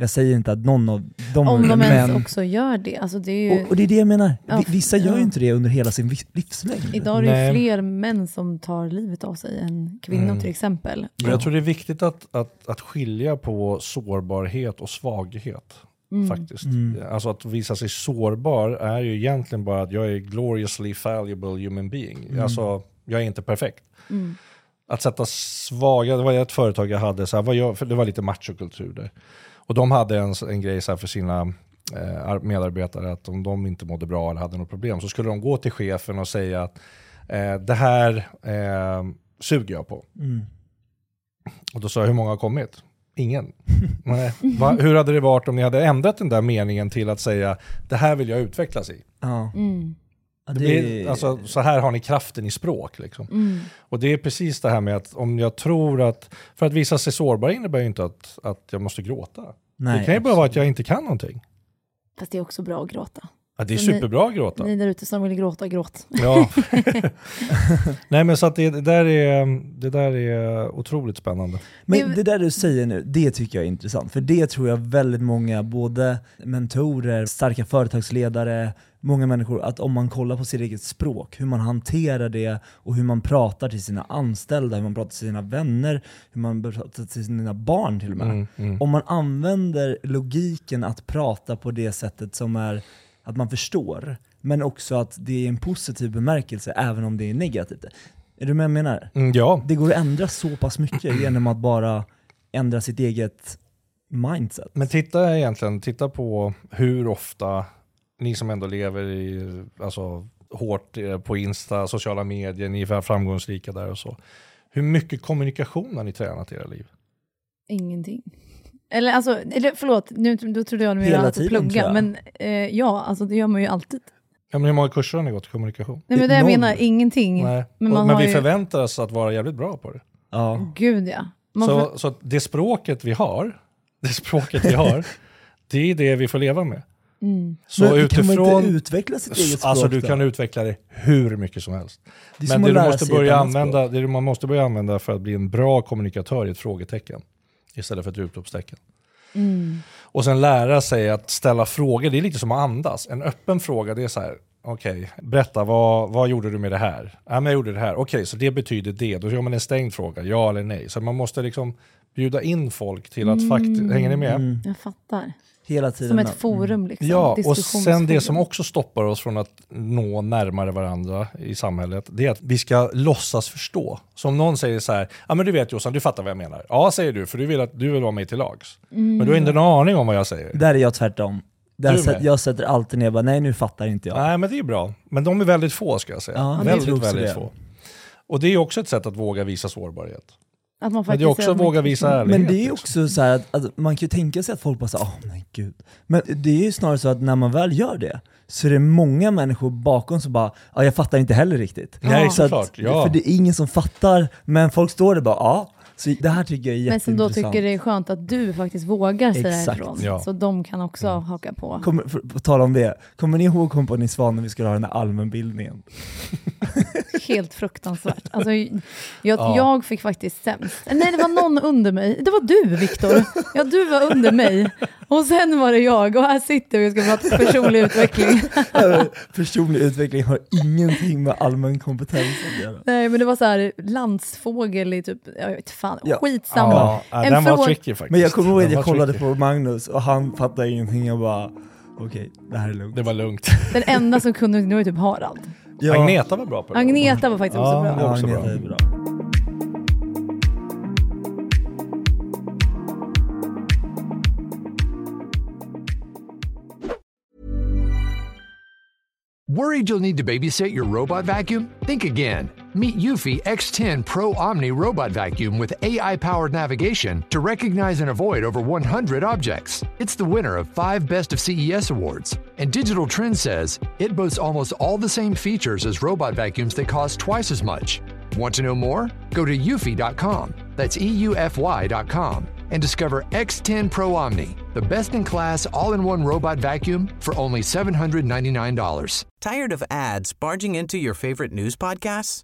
Jag säger inte att någon av dem Om de men, ens också gör det. Alltså det är ju, och, och det är det jag menar. Ja, Vi- Vissa gör ju inte det under hela sin livslängd. idag är det ju Nej. fler män som tar livet av sig än kvinnor Mm. till exempel. Men Jag tror det är viktigt att, att, att skilja på sårbarhet och svaghet. Mm. Faktiskt. Mm. Alltså att visa sig sårbar är ju egentligen bara att jag är gloriously fallible human being. Mm. Alltså, jag är inte perfekt. Mm. Att sätta svaga, det var ett företag jag hade, så här, vad gör, för det var lite machokultur där. Och de hade en, en grej så här för sina eh, ar- medarbetare att om de inte mådde bra eller hade något problem så skulle de gå till chefen och säga att eh, det här eh, suger jag på. Mm. Och då sa jag, hur många har kommit? Ingen. Nej. Va, hur hade det varit om ni hade ändrat den där meningen till att säga, det här vill jag utvecklas i? Ja. Mm. Ja, Det det blir, alltså, så här har ni kraften i språk. Liksom. Mm. Och det är precis det här med att om jag tror att, för att visa sig sårbar innebär ju inte att, att jag måste gråta. nej, det kan ju bara vara att jag inte kan någonting. Fast det är också bra att gråta. Ja, det är superbra att gråta. Ni där ute som vill gråta, gråt. Ja. Nej men så att det, det, där är, det där är otroligt spännande. Men Det- det där du säger nu, det tycker jag är intressant. För det tror jag väldigt många, både mentorer, starka företagsledare, många människor, att om man kollar på sitt eget språk, hur man hanterar det och hur man pratar till sina anställda, hur man pratar till sina vänner, hur man pratar till sina barn till och med. Mm, mm. Om man använder logiken att prata på det sättet som är att man förstår, men också att det är en positiv bemärkelse även om det är negativt. Är du med jag menar? Mm, ja, Det går att ändra så pass mycket genom att bara ändra sitt eget mindset. men titta egentligen, titta på hur ofta ni som ändå lever i, alltså, hårt eh, på Insta, sociala medier, ni är framgångsrika där och så. Hur mycket kommunikation har ni tränat i era liv? Ingenting. Eller alltså, eller förlåt, nu, då trodde jag att Hela menade att plugga. Men eh, ja, alltså det gör man ju alltid. Ja, men hur många kurser har ni gått i kommunikation? Nej men det jag Noll. menar, ingenting. Nej. Men Och- man men har vi ju- förväntar oss att vara jävligt bra på det. Ja. Gud ja. Man Så, så att det språket vi har, det språket vi har, det är det vi får leva med. mm. Så Men kan man utifrån, inte utveckla sitt eget språk alltså du då? kan utveckla det hur mycket som helst. Det som Men det du måste börja använda, det man måste börja använda för att bli en bra kommunikatör är ett frågetecken. Istället för ett utropstecken. Mm. Och sen lära sig att ställa frågor, det är lite som att andas. En öppen fråga, det är så här, okej, berätta, vad, vad gjorde du med det här? Ja, men jag gjorde det här. Okej, så det betyder det. Då gör man en stängd fråga, ja eller nej. Så man måste liksom bjuda in folk till att faktiskt, hänger ni med? Mm. Jag fattar. Hela tiden. Som ett forum liksom. Ja, och sen det som också stoppar oss från att nå närmare varandra i samhället, det är att vi ska låtsas förstå. Så om någon säger så här, ja men du vet Jossan, du fattar vad jag menar. Ja, säger du, för du vill, att, du vill vara mig till lags. Men du har inte en aning om vad jag säger. Där är jag tvärtom. Där jag sätter alltid ner bara, nej nu fattar inte jag. Nej, men det är bra. Men de är väldigt få ska jag säga. Ja, väldigt, väldigt det. få. Och det är också ett sätt att våga visa sårbarhet. Att man Men faktiskt det är också säger att man våga inte visa ärlighet. Men det är ju liksom. också så här att, att man kan ju tänka sig att folk bara säger åh nej gud. Men det är ju snarare så att när man väl gör det, så är det många människor bakom som bara, ja jag fattar inte heller riktigt. Nej, Så att- såklart. Ja. För det är ingen som fattar, men folk står där bara, ja. Så det här tycker jag är Men som då tycker det är skönt att du faktiskt vågar säga Exakt. ifrån. Ja. Så de kan också haka på. Kommer, för, på tal om det, kommer ni ihåg Kompani Svan när vi skulle ha den här allmänbildningen? Helt fruktansvärt. Alltså, jag, Ja. jag fick faktiskt sämst. Nej, det var någon under mig. Det var du, Viktor. Ja, du var under mig. Och sen var det jag. Och här sitter vi och ska prata personlig utveckling. Personlig utveckling har ingenting med allmän kompetens att göra. Nej, men det var så här landsfågel i typ, jag vet fan, Ja. skitsamma. Ja, ja, En den var fråga- tricky faktiskt. Men jag kommer ihåg att jag var kollade tricky. på Magnus och han fattade ingenting. Jag bara, okej, det här är lugnt. Det var lugnt. Den enda som kunde nu var typ Harald. Ja, Agneta var bra på det. Agneta var faktiskt också bra. Ja, också bra. Är bra. Worried you'll need to babysit your robot vacuum? Think again. Meet Eufy X10 Pro Omni Robot Vacuum with AI powered navigation to recognize and avoid over 100 objects. It's the winner of five Best of CES awards. And Digital Trends says it boasts almost all the same features as robot vacuums that cost twice as much. Want to know more? Go to eufy.com. That's EUFY.com and discover X10 Pro Omni, the best in class all in one robot vacuum for only $799. Tired of ads barging into your favorite news podcasts?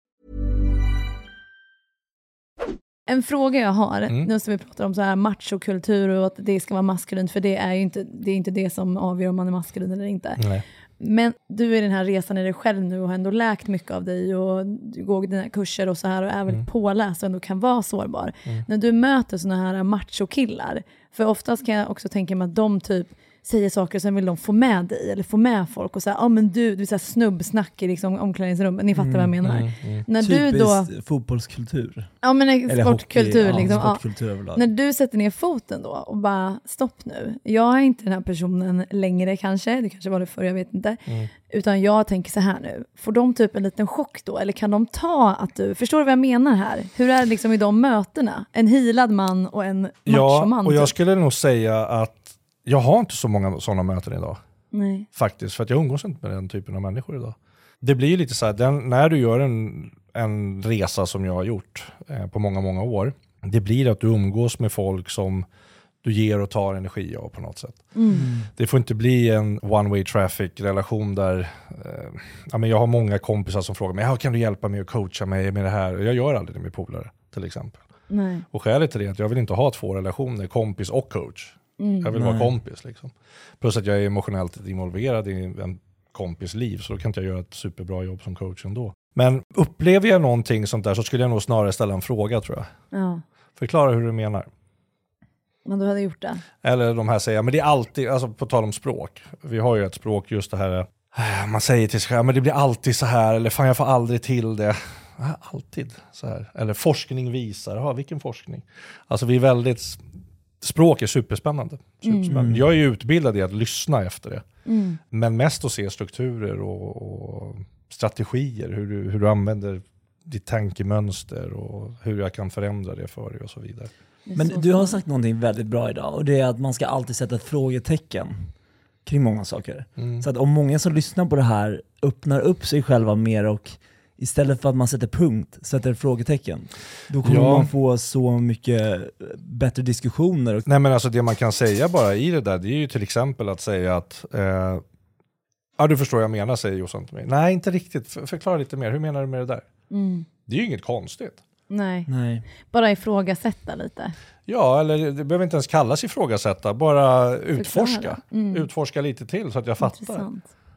En fråga jag har, Mm. nu som vi pratar om så här machokultur och att det ska vara maskulint, för det är ju inte det, är inte det som avgör om man är maskulin eller inte. Nej. Men du är i den här resan i dig själv nu och har ändå läkt mycket av dig och du går dina kurser och så här och är väldigt påläst och ändå kan vara sårbar. När du möter såna här machokillar, för oftast kan jag också tänka mig att de typ säger saker och sen vill de få med dig eller få med folk och säga, ja ah, men du, du är så här snubbsnack i liksom omklädningsrummet, ni fattar vad jag menar. När du då, Typiskt fotbollskultur. ja men Eller sportkultur hockey, liksom, ja, ja. sportkultur överlag. När du sätter ner foten då och bara stopp nu, jag är inte den här personen längre kanske, det kanske var det förr, jag vet inte. Mm. Utan jag tänker så här nu, får de typ en liten chock då? Eller kan de ta att du, förstår du vad jag menar här? Hur är det liksom i de mötena? En hilad man och en Ja, machoman? och jag typ. skulle nog säga att jag har inte så många sådana möten idag. Nej. Faktiskt, för att jag umgås inte med den typen av människor idag. Det blir ju lite så här, den, när du gör en, en resa som jag har gjort eh, på många, många år, det blir att du umgås med folk som du ger och tar energi av på något sätt. Det får inte bli en one way traffic relation där, eh, ja, men jag har många kompisar som frågar mig, "Ja, kan du hjälpa mig och coacha mig med det här? Och jag gör aldrig det med polare till exempel. Nej. Och skälet till det är att jag vill inte ha två relationer, kompis och coach. Jag vill vara Nej. kompis. Liksom. Plus att jag är emotionellt involverad i en kompis liv, så då kan inte jag göra ett superbra jobb som coach ändå. Men upplever jag någonting sånt där så skulle jag nog snarare ställa en fråga tror jag. Ja, Förklara hur du menar. men du hade gjort det. Eller de här säger, men det är alltid, alltså på tal om språk. Vi har ju ett språk just det här, eh, man säger till sig själv, men det blir alltid så här, eller fan jag får aldrig till det. Alltid så här. Eller forskning visar, ja vilken forskning? Alltså vi är väldigt, språk är superspännande. superspännande. Jag är ju utbildad i att lyssna efter det. Men mest att se strukturer och, och strategier, hur du, hur du använder ditt tankemönster och hur jag kan förändra det för dig och så vidare. Men du har sagt någonting väldigt bra idag och det är att man ska alltid sätta ett frågetecken kring många saker. Mm. Så att om många som lyssnar på det här öppnar upp sig själva mer och istället för att man sätter punkt, sätter frågetecken, då kommer Ja. man få så mycket bättre diskussioner. Och, Nej men alltså det man kan säga bara i det där, det är ju till exempel att säga att eh, Ja du förstår vad jag menar säger Jossan till mig. Nej inte riktigt, För, förklara lite mer, hur menar du med det där? Mm. Det är ju inget konstigt. Nej, nej. bara ifrågasätta lite. Ja, eller det behöver inte ens kallas ifrågasätta, bara utforska. Mm. Utforska lite till så att jag fattar.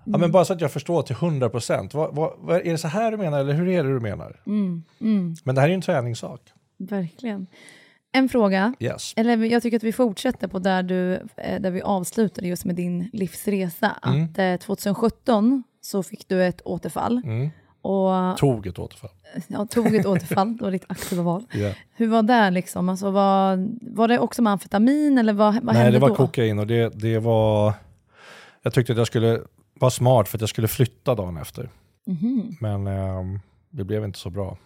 Ja, men bara så att jag förstår till 100%. Vad, vad, vad, är det så här du menar eller hur är det du menar? Mm. Mm. Men det här är ju en träningssak. Verkligen. En fråga, Yes. eller jag tycker att vi fortsätter på där, du, eh, där vi avslutade just med din livsresa. Mm. Att eh, 2017 så fick du ett återfall Mm. och Tog ett återfall. ja, tog ett återfall, det var ditt aktiva val. Ja. Hur var det liksom? Alltså, var, var det också med amfetamin eller vad, vad Nej, hände det var då? kokain och det, det var... Jag tyckte att jag skulle vara smart för att jag skulle flytta dagen efter. Mhm. Men ehm, det blev inte så bra.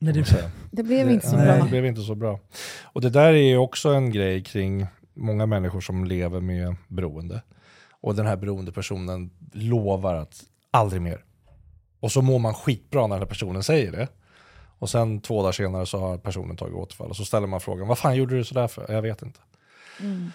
Nej, det. Det blev inte så Nej, bra. det blev inte så bra. Och det där är ju också en grej kring många människor som lever med beroende. Och den här beroendepersonen lovar att aldrig mer. Och så mår man skitbra när den här personen säger det. Och sen två dagar senare så har personen tagit återfall. Och så ställer man frågan, vad fan gjorde du sådär för? Jag vet inte. Mm.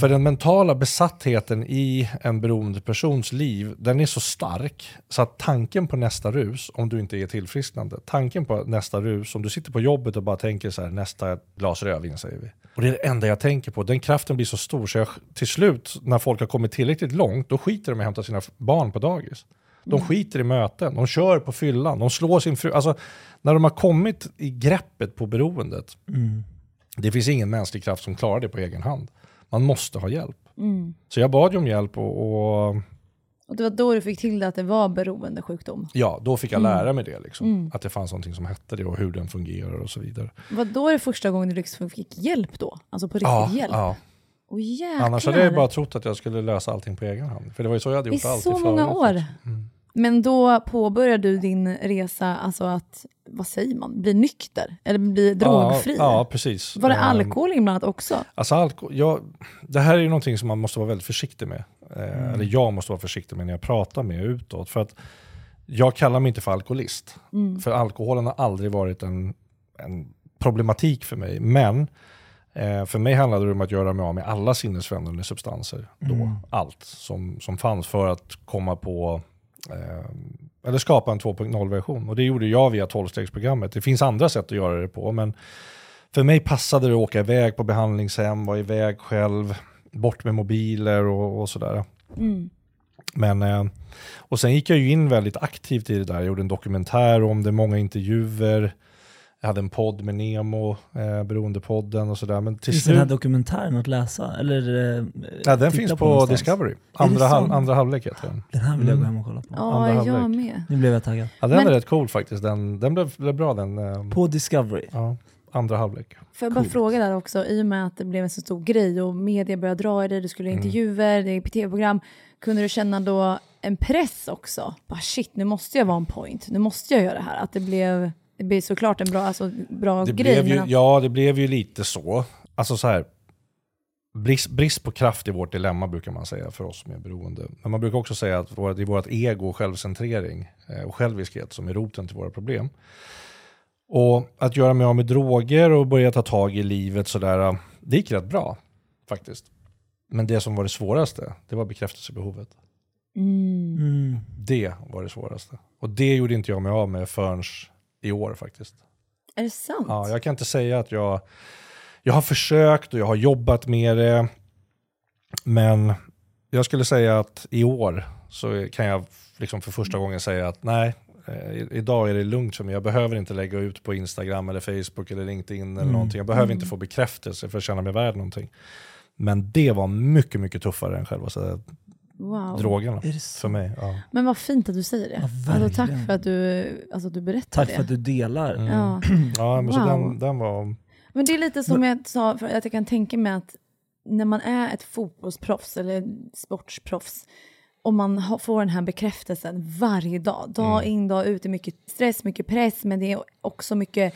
För den mentala besattheten i en beroende persons liv, den är så stark så att tanken på nästa rus, om du inte är tillfrisknande, tanken på nästa rus, om du sitter på jobbet och bara tänker så här, nästa glas rödvin säger vi. Och det är det enda jag tänker på, den kraften blir så stor så jag, till slut, när folk har kommit tillräckligt långt, då skiter de i att hämta sina barn på dagis. De skiter i möten, de kör på fyllan, de slår sin fru. Alltså, när de har kommit i greppet på beroendet, mm. Det finns ingen mänsklig kraft som klarar det på egen hand. Man måste ha hjälp. Mm. Så jag bad ju om hjälp och, och Och det var då du fick till det att det var beroendesjukdom. ja, då fick jag Mm. lära mig det. Liksom. Mm. Att det fanns någonting som hette det och hur den fungerar och så vidare. Var då det första gången du liksom fick hjälp då? Alltså på riktigt Ja, hjälp? ja. Jäklar. Annars hade jag bara trott att jag skulle lösa allting på egen hand. För det var ju så jag hade I gjort alltid så många år. Men då påbörjade du din resa, alltså att, vad säger man, bli nykter? Eller bli drogfri? Ja, ja, precis. Var det Ehm, alkohol inblandat också? Alltså alkohol, jag, det här är ju någonting som man måste vara väldigt försiktig med. Eh, Mm. Eller jag måste vara försiktig med när jag pratar med utåt. För att jag kallar mig inte för alkoholist. Mm. För alkoholen har aldrig varit en, en problematik för mig. Men eh, för mig handlade det om att göra mig av med alla sinnesförändrande substanser. Då, Mm. Allt som, som fanns för att komma på eller skapa en 2.0-version. Och det gjorde jag via 12-stegsprogrammet. Det finns andra sätt att göra det på. Men för mig passade det att åka iväg på behandlingshem, vara iväg själv, bort med mobiler och, och sådär. Mm. Men, eh, och sen gick jag ju in väldigt aktivt i det där. Jag gjorde en dokumentär om det, många intervjuer. Jag hade en podd med Nemo, eh, Beroendepodden och sådär. Men till Finns den här slut... dokumentären att läsa? Eller, eh, Ja, den finns på, någonstans? Discovery. Andra, sant? andra halvlek heter den. Den här vill jag gå Mm. hem och kolla på. Ja, andra jag halvlek. med. Nu blev jag taggad. Ja, den Men- var rätt cool faktiskt. Den, den blev, blev bra den. Eh, På Discovery. ja, andra halvlek. Får jag bara Coolt. fråga där också, i och med att det blev en så stor grej och media började dra i det, du skulle Mm. intervjuer, det är tv-program, kunde du känna då en press också? Bara shit, nu måste jag vara en point, nu måste jag göra det här. Att det blev, det blev såklart en bra, alltså, bra Det grej. blev ju, men ja, det blev ju lite så. Alltså så här, brist, brist på kraft är vårt dilemma brukar man säga för oss som är beroende. Men man brukar också säga att vårt- det är vårt ego och självcentrering eh, och själviskhet som är roten till våra problem. Och att göra mig av med droger och börja ta tag i livet sådär, det gick rätt bra faktiskt. Men det som var det svåraste, det var bekräftelsebehovet. mm. Mm. Det var det svåraste. Och det gjorde inte jag mig av med förrän i år faktiskt. Är det sant? Ja, jag kan inte säga att jag... Jag har försökt och jag har jobbat med det. Men jag skulle säga att i år så kan jag liksom för första gången säga att nej, eh, idag är det lugnt för mig. Jag behöver inte lägga ut på Instagram eller Facebook eller LinkedIn eller Mm. någonting. Jag behöver Mm. inte få bekräftelse för att känna mig värd någonting. Men det var mycket, mycket tuffare än själva wow. drogerna så? för mig. Ja. Men vad fint att du säger det. Ja, alltså, tack för att du, alltså, du berättar Tack det. för att du delar. Mm. Ja. Ja, men så Wow. den, den var... Men det är lite som jag sa, för att jag kan tänka mig att när man är ett fotbollsproffs eller sportsproffs och man får den här bekräftelsen varje dag, dag in dag ut, det är mycket stress, mycket press, men det är också mycket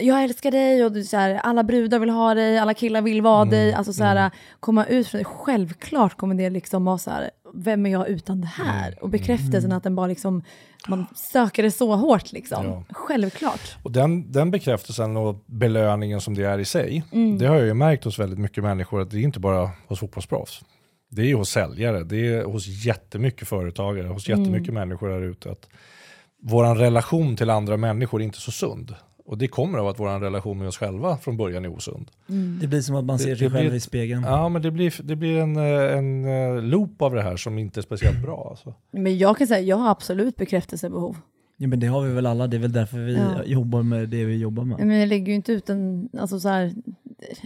jag älskar dig och du, så här, alla brudar vill ha dig, alla killar vill vara dig, alltså så här, komma ut från det, självklart kommer det liksom vara så här, vem är jag utan det här? Och bekräftelsen att den bara liksom, man söker det så hårt liksom, Ja. självklart. Och den, den bekräftelsen och belöningen som det är i sig, Mm. det har jag ju märkt hos väldigt mycket människor att det är inte bara hos fotbollsproffs. Det är ju hos säljare, det är hos jättemycket företagare, hos Mm. jättemycket människor där ute. Att vår relation till andra människor är inte så sund. Och det kommer av att vår relation med oss själva från början är osund. Mm. Det blir som att man ser det sig själv i spegeln. Ja, men det blir, det blir en, eh, en eh, loop av det här som inte är speciellt bra. Alltså. Men jag kan säga, jag har absolut bekräftelsebehov. Ja, men det har vi väl alla, det är väl därför vi Ja. jobbar med det vi jobbar med. Men jag lägger ju inte ut en, alltså så här,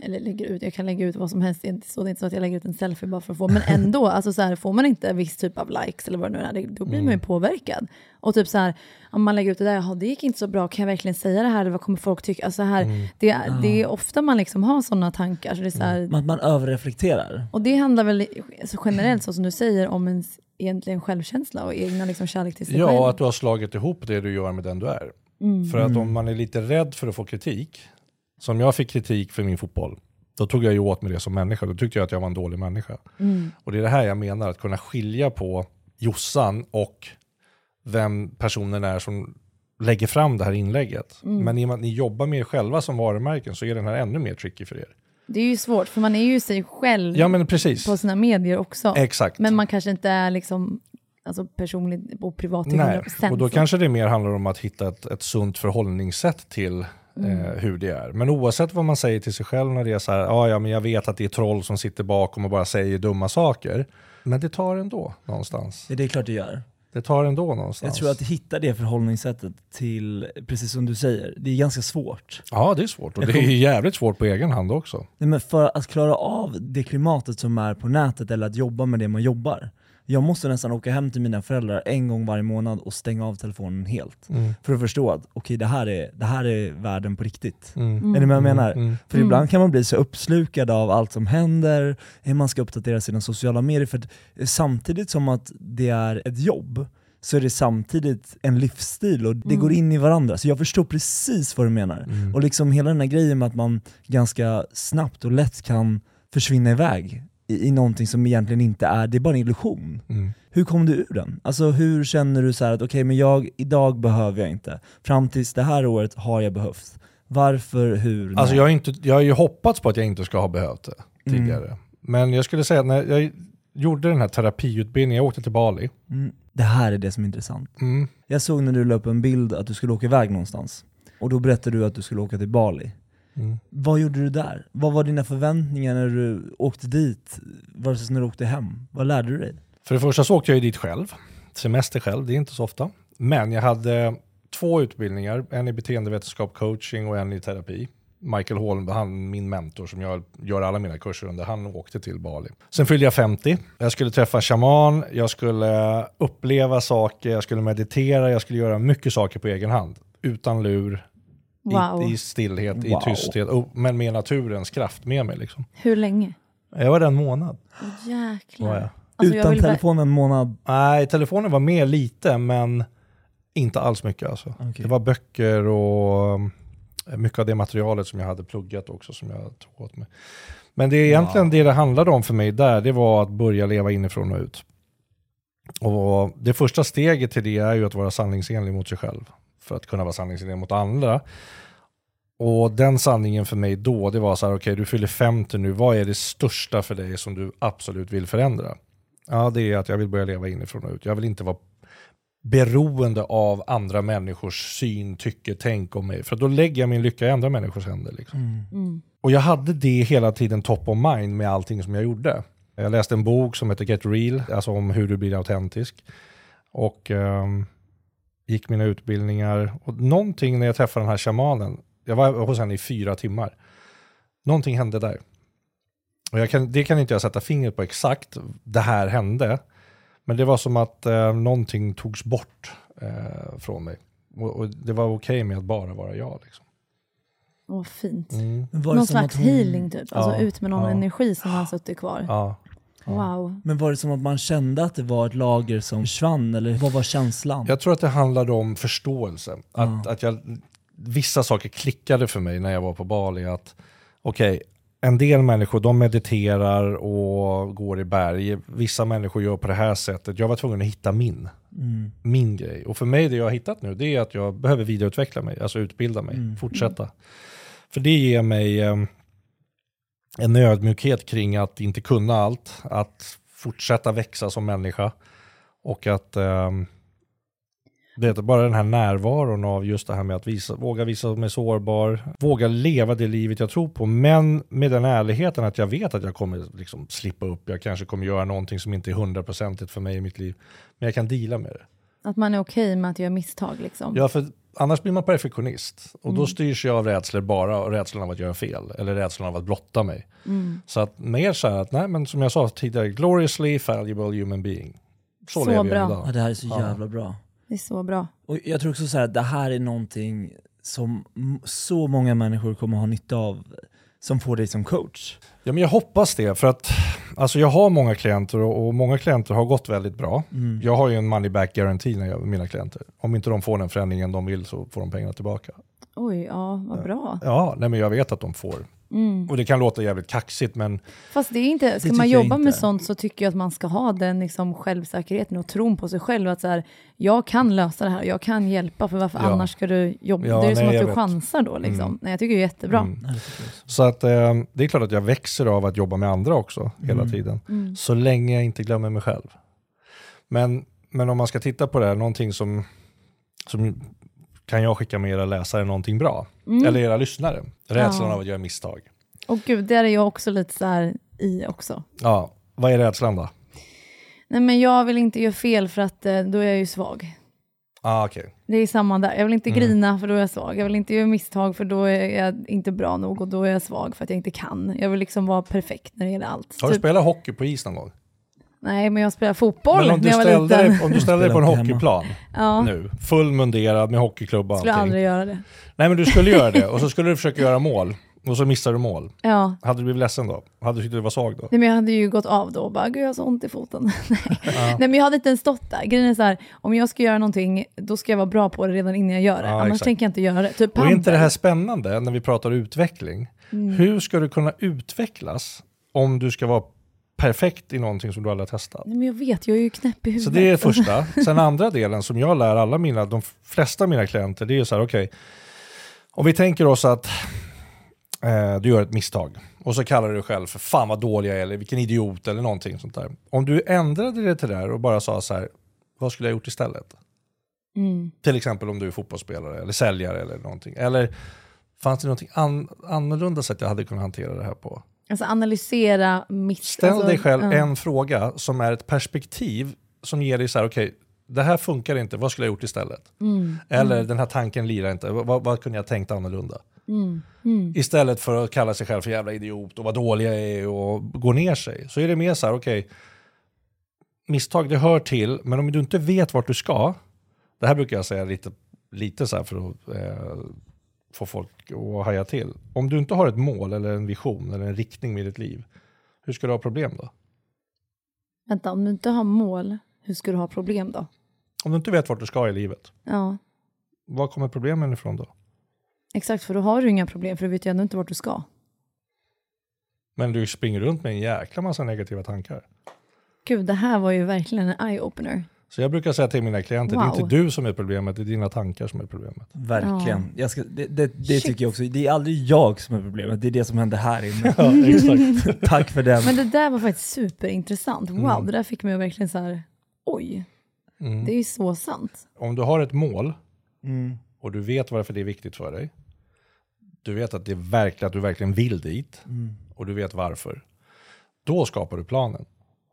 eller lägger ut, jag kan lägga ut vad som helst, det är inte så, det är inte så att jag lägger ut en selfie bara för att få, men ändå, alltså så här, får man inte en viss typ av likes eller vad det nu är, det- då blir man ju påverkad. Och typ så här, om man lägger ut det där, jaha det gick inte så bra, kan jag verkligen säga det här, eller vad kommer folk tycka? Alltså så här, det, det är ofta man liksom har sådana tankar, så det är så här, Att man överreflekterar. och det handlar väl alltså generellt, så som du säger, om ens egentligen självkänsla och egna liksom kärlek till sig Ja, själv. och att du har slagit ihop det du gör med den du är. Mm. För att om man är lite rädd för att få kritik, som jag fick kritik för min fotboll, då tog jag ju åt mig det som människa. Då tyckte jag att jag var en dålig människa. Mm. Och det är det här jag menar, att kunna skilja på Jossan och vem personen är som lägger fram det här inlägget. Mm. Men i och med att ni jobbar med er själva som varumärken så är den här ännu mer tricky för er. Det är ju svårt, för man är ju sig själv Ja på sina medier också. Exakt. Men man kanske inte är liksom alltså personligt och privat till Nej, 100%. och då kanske det mer handlar om att hitta ett, ett sunt förhållningssätt till Mm. eh, hur det är. Men oavsett vad man säger till sig själv när det är så här, "Ah, ja men jag vet att det är troll som sitter bakom och bara säger dumma saker. Men det tar ändå någonstans. Ja, det är klart det gör. Det tar ändå någonstans. Jag tror att hitta det förhållningssättet till, precis som du säger, det är ganska svårt. Ja det är svårt och det är jävligt svårt på egen hand också. Nej, men för att klara av det klimatet som är på nätet eller att jobba med det man jobbar. Jag måste nästan åka hem till mina föräldrar en gång varje månad och stänga av telefonen helt. Mm. För att förstå att okej, det, här är, det här är världen på riktigt. Mm. Är ni med jag menar? Mm. För ibland kan man bli så uppslukad av allt som händer, hur man ska uppdatera sina sociala medier. För att samtidigt som att det är ett jobb, så är det samtidigt en livsstil och det går in i varandra. Så jag förstår precis vad du menar. Mm. Och liksom hela den här grejen med att man ganska snabbt och lätt kan försvinna iväg i, i någonting som egentligen inte är, det är bara en illusion. Mm. Hur kom du ur den? Alltså hur känner du så här att okej, men jag, idag behöver jag inte. Fram tills det här året har jag behövt. Varför, hur, Alltså när? jag har, inte, jag har ju hoppats på att jag inte ska ha behövt det Mm. tidigare. Men jag skulle säga att när jag gjorde den här terapiutbildningen, jag åkte till Bali. Mm, det här är det som är intressant. Mm. Jag såg när du la upp en bild att du skulle åka iväg någonstans. Och då berättade du att du skulle åka till Bali. Mm. Vad gjorde du där? Vad var dina förväntningar när du åkte dit versus när du åkte hem? Vad lärde du dig? För det första så åkte jag ju dit själv, semester själv, det är inte så ofta. Men jag hade två utbildningar, en i beteendevetenskap coaching och en i terapi. Michael Holm, han min mentor som jag gör alla mina kurser under, han åkte till Bali. Sen fyllde jag 50, jag skulle träffa shaman, jag skulle uppleva saker, jag skulle meditera, jag skulle göra mycket saker på egen hand. Utan lur, Wow. i, i stillhet, Wow. i tysthet, och, men med naturens kraft med mig. Liksom. Hur länge? Jag var där en månad. Åh, jäklar. Var jag. Alltså, jag Utan bara- telefon en månad? Nej, telefonen var med lite, men inte alls mycket. Alltså. Okej. Det var böcker och um, mycket av det materialet som jag hade pluggat också som jag tog åt mig. Men det är egentligen det det handlade om för mig där, det var att börja leva inifrån och ut. Och det första steget till det är ju att vara sanningsenlig mot sig själv. För att kunna vara sanningsenlig mot andra. Och den sanningen för mig då, det var så här, okej du fyller 50 nu, vad är det största för dig som du absolut vill förändra? Ja, det är att jag vill börja leva inifrån och ut. Jag vill inte vara beroende av andra människors syn, tycke, tänk om mig. För då lägger jag min lycka i andra människors händer. Liksom. Mm. Och jag hade det hela tiden top of mind med allting som jag gjorde. Jag läste en bok som heter Get Real, alltså om hur du blir autentisk. Och ehm, gick mina utbildningar. Och någonting när jag träffade den här shamanen, jag var hos henne i fyra timmar. Någonting hände där. Och jag kan, det kan inte jag sätta fingret på exakt, det här hände. Men det var som att eh, någonting togs bort eh, från mig. Och, och det var okej med att bara vara jag. Liksom. Åh, fint. Mm. Någon slags hon- healing typ, alltså Ja, ut med någon ja. energi som har suttit kvar. Ja. Wow. Men var det som att man kände att det var ett lager som försvann, eller vad var känslan? Jag tror att det handlade om förståelse. Att, att jag, vissa saker klickade för mig när jag var på Bali. Att okej, en del människor de mediterar och går i berg. Vissa människor gör på det här sättet. Jag var tvungen att hitta min. Mm. Min grej. Och för mig det jag har hittat nu det är att jag behöver vidareutveckla mig. Alltså utbilda mig, fortsätta. För det ger mig eh, en ödmjukhet kring att inte kunna allt. Att fortsätta växa som människa. Och att eh, det är bara den här närvaron av just det här med att visa, våga visa mig sårbar, våga leva det livet jag tror på, men med den ärligheten att jag vet att jag kommer liksom slippa upp, jag kanske kommer göra någonting som inte är hundraprocentigt för mig i mitt liv, men jag kan deala med det. Att man är okej med att göra misstag liksom. Ja, för annars blir man perfektionist och då styrs jag av rädslor bara, rädslan av att göra fel eller rädslan av att blotta mig. Så att mer så här att, nej men som jag sa tidigare, gloriously fallible human being. Så, Så lever bra. jag Ja, idag. det här är så Ja. jävla bra. Det är så bra. Och jag tror också så här, att det här är någonting som så många människor kommer ha nytta av som får dig som coach. Ja, men jag hoppas det, för att alltså jag har många klienter och, och många klienter har gått väldigt bra. Mm. Jag har ju en money back guarantee när jag, med mina klienter. Om inte de får den förändringen de vill så får de pengarna tillbaka. Oj, ja, vad bra. Ja, nej men jag vet att de får. Mm. Och det kan låta jävligt kaxigt men Fast det är inte, ska man jobba med sånt så tycker jag att man ska ha den liksom självsäkerheten och tron på sig själv. Att så här, jag kan lösa det här, jag kan hjälpa, för varför Ja. annars ska du jobba? Ja, det är ju som nej, att du vet. chansar då. Liksom. Mm. Nej, jag tycker det är jättebra. Mm. Nej, det. Så att, eh, det är klart att jag växer av att jobba med andra också hela Mm. tiden. Mm. Så länge jag inte glömmer mig själv. Men, men om man ska titta på det här, någonting som, som kan jag skicka med era läsare någonting bra? Mm. Eller era lyssnare? Rädslan Ja. av att göra misstag. Och gud, där är jag också lite så här i också. Ja, vad är rädslan då? Nej men jag vill inte göra fel för att eh, då är jag ju svag. Ah, okej. Det är samma där. Jag vill inte Mm. grina för då är jag svag. Jag vill inte göra misstag för då är jag inte bra nog och då är jag svag för att jag inte kan. Jag vill liksom vara perfekt när det gäller allt. Har du Typ- spelat hockey på is någon gång? Nej, men jag spelar fotboll Men om när du jag var liten. dig, om du ställde dig på en hockeyplan ja, nu, full munderad med hockeyklubba och skulle allting. aldrig göra det. Nej men du skulle göra det och så skulle du försöka göra mål och så missar du mål. Ja, Hade du blivit ledsen då? Hade du tyckt att du var svag då? Nej, men jag hade ju gått av då och bara, gud jag har så ont i foten. Nej. Nej, men jag hade inte ens stått där. Grejen är så här, om jag ska göra någonting, då ska jag vara bra på det redan innan jag gör det. Ja, Annars exakt. tänker jag inte göra det. Typ Och är inte det här spännande när vi pratar utveckling? Mm. Hur ska du kunna utvecklas om du ska vara perfekt i någonting som du aldrig har testat? Nej, men jag vet, jag är ju knäpp i huvudet. Så det är första. Sen andra delen som jag lär alla mina, de flesta av mina klienter, det är ju så här, okej, om vi tänker oss att eh, du gör ett misstag och så kallar du dig själv för fan vad dålig jag är eller vilken idiot eller någonting sånt där. Om du ändrade det till det där och bara sa så här, vad skulle jag gjort istället? Mm. Till exempel om du är fotbollsspelare eller säljare eller någonting. Eller fanns det någonting an annorlunda sätt jag hade kunnat hantera det här på? Alltså analysera mitt... Ställ alltså, dig själv ja. en fråga som är ett perspektiv som ger dig så här, okej, det här funkar inte, vad skulle jag gjort istället? Mm. Eller den här tanken lirar inte, vad, vad kunde jag tänkt annorlunda? Mm. Mm. Istället för att kalla sig själv för jävla idiot och vad dålig jag är och gå ner sig. Så är det mer så här, okej, misstag det hör till, men om du inte vet vart du ska, det här brukar jag säga lite, lite så här för att eh, få folk att haja till. Om du inte har ett mål eller en vision eller en riktning med ditt liv, hur ska du ha problem då? Vänta, om du inte har mål, hur ska du ha problem då? Om du inte vet vart du ska i livet, Ja, var kommer problemen ifrån då? exakt, för då har du inga problem, för du vet ju ändå inte vart du ska. Men du springer runt med en jäkla massa negativa tankar. Gud, det här var ju verkligen en eye-opener. Så jag brukar säga till mina klienter, det är Wow. inte du som är problemet, det är dina tankar som är problemet. Verkligen. Jag ska, det det, det tycker jag också, det är aldrig jag som är problemet, det är det som händer här inne. Ja. Tack för den. Men det där var faktiskt superintressant. Wow, Mm. det där fick mig att verkligen så här, oj, Mm. det är ju så sant. Om du har ett mål Mm. och du vet varför det är viktigt för dig, du vet att, det är verkligen, att du verkligen vill dit Mm. och du vet varför, då skapar du planen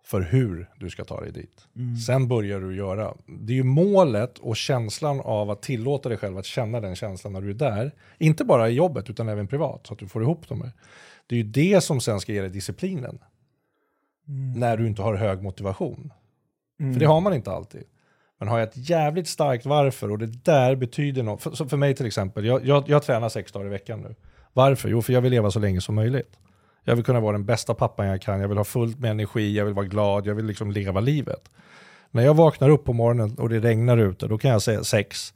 för hur du ska ta dig dit. Mm. Sen börjar du göra. Det är ju målet och känslan av att tillåta dig själv att känna den känslan när du är där. Inte bara i jobbet utan även privat, så att du får ihop dem. här. Det är ju det som sen ska ge dig disciplinen. När du inte har hög motivation. Mm. För det har man inte alltid. Men har jag ett jävligt starkt varför och det där betyder något. För, för mig till exempel, jag, jag, jag tränar sex dagar i veckan nu. Varför? Jo, för jag vill leva så länge som möjligt. Jag vill kunna vara den bästa pappan jag kan, jag vill ha fullt med energi, jag vill vara glad, jag vill liksom leva livet. När jag vaknar upp på morgonen och det regnar ute, då kan jag säga sex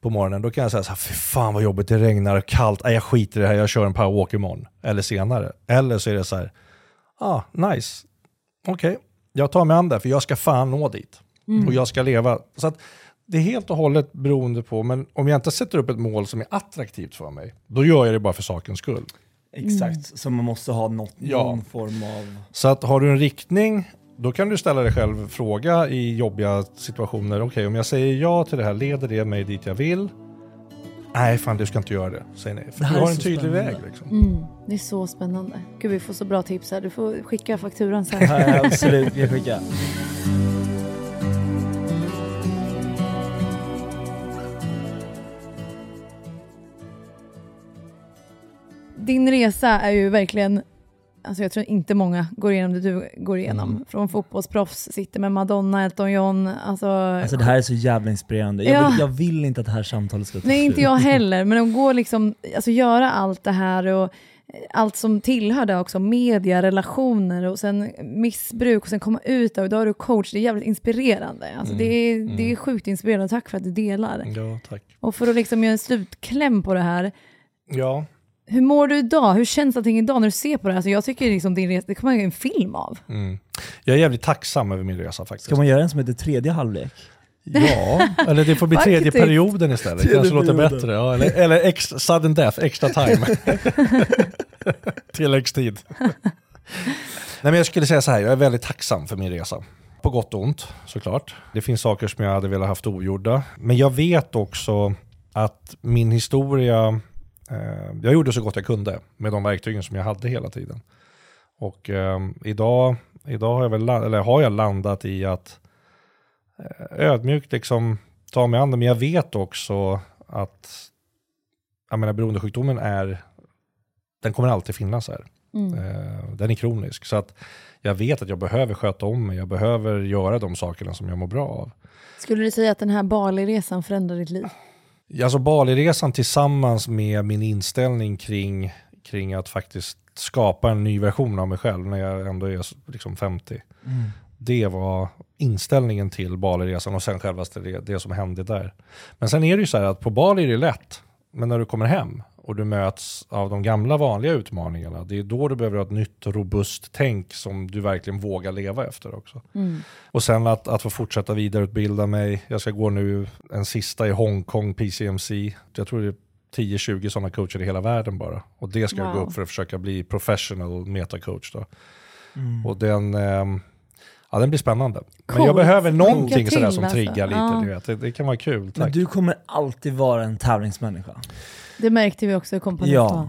på morgonen, då kan jag säga så här, fy fan vad jobbigt, det regnar, kallt, nej, jag skiter i det här, jag kör en powerwalk imorgon. Eller senare. Eller så är det så här, ah, nice, okej, jag tar mig an det, för jag ska fan nå dit. Och jag ska leva. Så att det är helt och hållet beroende på, men om jag inte sätter upp ett mål som är attraktivt för mig, då gör jag det bara för sakens skull. Exakt, så man måste ha något, Ja. någon form av... Så att har du en riktning, då kan du ställa dig själv fråga i jobbiga situationer. Okej, om jag säger ja till det här, leder det mig dit jag vill? Nej, fan du ska inte göra det. Säg nej. För du har en tydlig spännande. väg. Liksom. Mm, det är så spännande. Gud, vi får så bra tips här. Du får skicka fakturan sen. Ja, absolut, jag skickar. Din resa är ju verkligen, alltså jag tror inte många går igenom det du går igenom. Mm. Från fotbollsproffs, sitter med Madonna, Elton John, alltså... Alltså det här är så jävla inspirerande. Jag Ja. vill, jag vill inte att det här samtalet ska ta Nej, slut. inte jag heller, men att gå liksom, alltså göra allt det här och allt som tillhör det också, media, relationer och sen missbruk och sen komma ut och då är du coach, det är jävligt inspirerande. Alltså det, är, Mm. det är sjukt inspirerande, tack för att du delar. Ja, tack. Och för att liksom göra en slutkläm på det här, Ja, hur mår du idag? Hur känns allting idag när du ser på det här? Alltså jag tycker liksom din resa, det kommer man göra en film av. mm. jag är jävligt tacksam över min resa faktiskt. Ska man göra en som heter tredje halvlek? Ja, eller det får bli tredje Faktiskt. perioden istället. Tredje Kanske låter bättre. Ja, eller eller extra, sudden death, extra time. Tilläggstid. Nej, men jag skulle säga så här, jag är väldigt tacksam för min resa. På gott och ont såklart. Det finns saker som jag hade velat haft ogjorda. Men jag vet också att min historia, jag gjorde så gott jag kunde med de verktygen som jag hade hela tiden. Och eh, idag, idag har, jag väl, eller har jag landat i att eh, ödmjukt liksom ta mig an det. Men jag vet också att jag menar, beroendesjukdomen är, den kommer alltid finnas här. Eh, den är kronisk. Så att jag vet att jag behöver sköta om mig. Jag behöver göra de sakerna som jag mår bra av. Skulle du säga att den här Bali-resan förändrade ditt liv? Alltså Bali-resan tillsammans med min inställning kring, kring att faktiskt skapa en ny version av mig själv när jag ändå är liksom 50. Det var inställningen till Bali-resan och sen självaste det, det som hände där. Men sen är det ju så här att på Bali är det lätt, men när du kommer hem och du möts av de gamla vanliga utmaningarna, det är då du behöver ha ett nytt robust tänk som du verkligen vågar leva efter också. Och sen att, att få fortsätta vidareutbilda mig. Jag ska gå nu en sista i Hongkong PCMC. Jag tror det är 10-20 sådana coacher i hela världen bara. Och det ska jag gå Wow. upp för att försöka bli professional metacoach då. Och den, ehm, ja, den blir spännande. Men jag behöver någonting sådär som alltså. triggar lite. Ja. Du vet. Det, det kan vara kul. Men Tack. du kommer alltid vara en tävlingsmänniska. Det märkte vi också i Kompani Ja. Svan.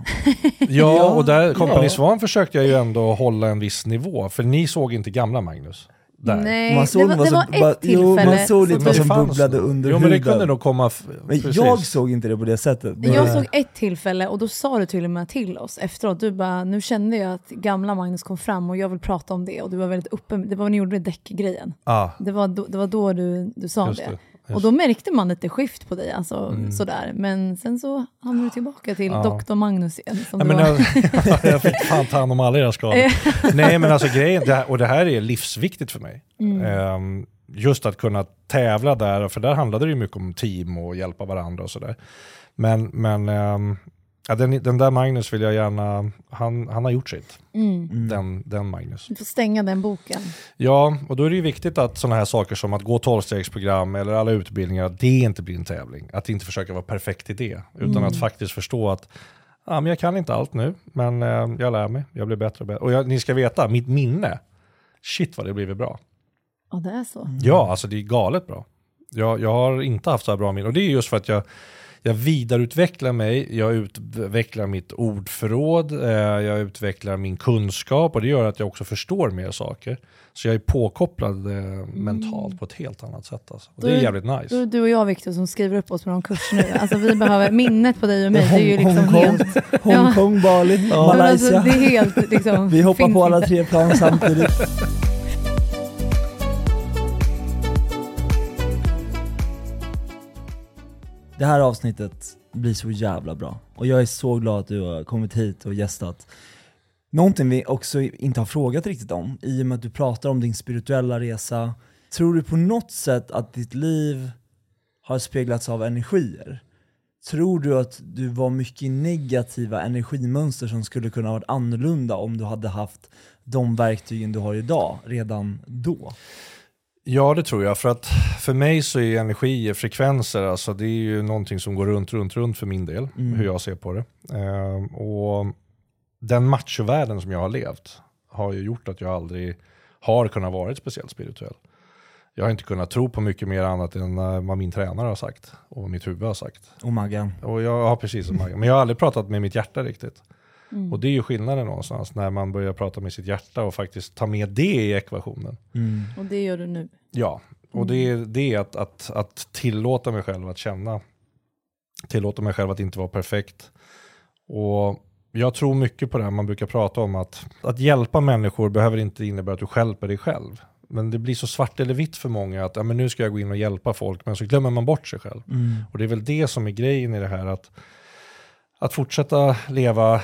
Ja, och där Company Ja. Svan försökte jag ju ändå hålla en viss nivå. För ni såg inte gamla Magnus. Där. Nej, Man såg det var, det var bara- ett jo, tillfälle. man såg lite som vad som bubblade under Jo, men det kunde nog komma... Men jag såg inte det på det sättet. Men Jag såg ett tillfälle och då sa du till och med till oss efteråt, du bara, nu kände jag att gamla Magnus kom fram och jag vill prata om det och du var väldigt öppen, det var vad ni gjorde med däckgrejen. Ah, Det var då, det var då du, du sa Just det. det, just Och då märkte man lite skift på dig, alltså, sådär. men sen så hamnade du tillbaka till Ja. Dr. Magnus igen. Som Ja, men jag, jag fick fan ta hand om alla era skador. Nej men alltså grejen, det här, och det här är livsviktigt för mig. Ehm, just att kunna tävla där, för där handlade det ju mycket om team och hjälpa varandra och sådär. Men, men ehm, ja, den, den där Magnus vill jag gärna, han, han har gjort sitt. Mm. Den, den Magnus. Du får stänga den boken. Ja, och då är det ju viktigt att sådana här saker som att gå 12-stegsprogram eller alla utbildningar, att det inte blir en tävling. Att inte försöka vara perfekt i det, utan att faktiskt förstå att ja, men jag kan inte allt nu, men eh, jag lär mig, jag blir bättre och bättre. Och jag, ni ska veta, mitt minne, shit vad det blivit bra. Ja, det är så. Ja, alltså det är galet bra. Jag, jag har inte haft så här bra minne, och det är just för att jag, jag vidareutvecklar mig, jag utvecklar mitt ordförråd, eh, jag utvecklar min kunskap och det gör att jag också förstår mer saker. Så jag är påkopplad eh, mentalt på ett helt annat sätt. Alltså. Och det är jävligt nice. det du och jag Viktor som skriver upp oss på någon kurs nu. Alltså vi behöver, minnet på dig och mig, det är ju liksom Hongkong, helt... Hongkong, Bali, Men alltså, Malaysia. det är helt liksom... Vi hoppar på alla tre plan samtidigt. Det här avsnittet blir så jävla bra. Och jag är så glad att du har kommit hit och gästat. Någonting vi också inte har frågat riktigt om, i och med att du pratar om din spirituella resa. Tror du på något sätt att ditt liv har speglats av energier? Tror du att du var mycket negativa energimönster som skulle kunna varit annorlunda om du hade haft de verktygen du har idag redan då? Ja, det tror jag. För att för mig så är energier, frekvenser, alltså det är ju någonting som går runt, runt, runt för min del, hur jag ser på det. Ehm, och den machovärlden som jag har levt har ju gjort att jag aldrig har kunnat vara speciellt spirituell. Jag har inte kunnat tro på mycket mer annat än eh, vad min tränare har sagt och vad mitt huvud har sagt. Och Maggan. Och jag har precis som Maggan. Men jag har aldrig pratat med mitt hjärta riktigt. Och det är ju skillnaden någonstans när man börjar prata med sitt hjärta och faktiskt ta med det i ekvationen. Och det gör du nu. Ja, och det är, det är att, att, att tillåta mig själv att känna. Tillåta mig själv att inte vara perfekt. Och jag tror mycket på det här man brukar prata om att, att hjälpa människor behöver inte innebära att du hjälper dig själv. Men det blir så svart eller vitt för många att ja, men nu ska jag gå in och hjälpa folk, men så glömmer man bort sig själv. Och det är väl det som är grejen i det här, att, att fortsätta leva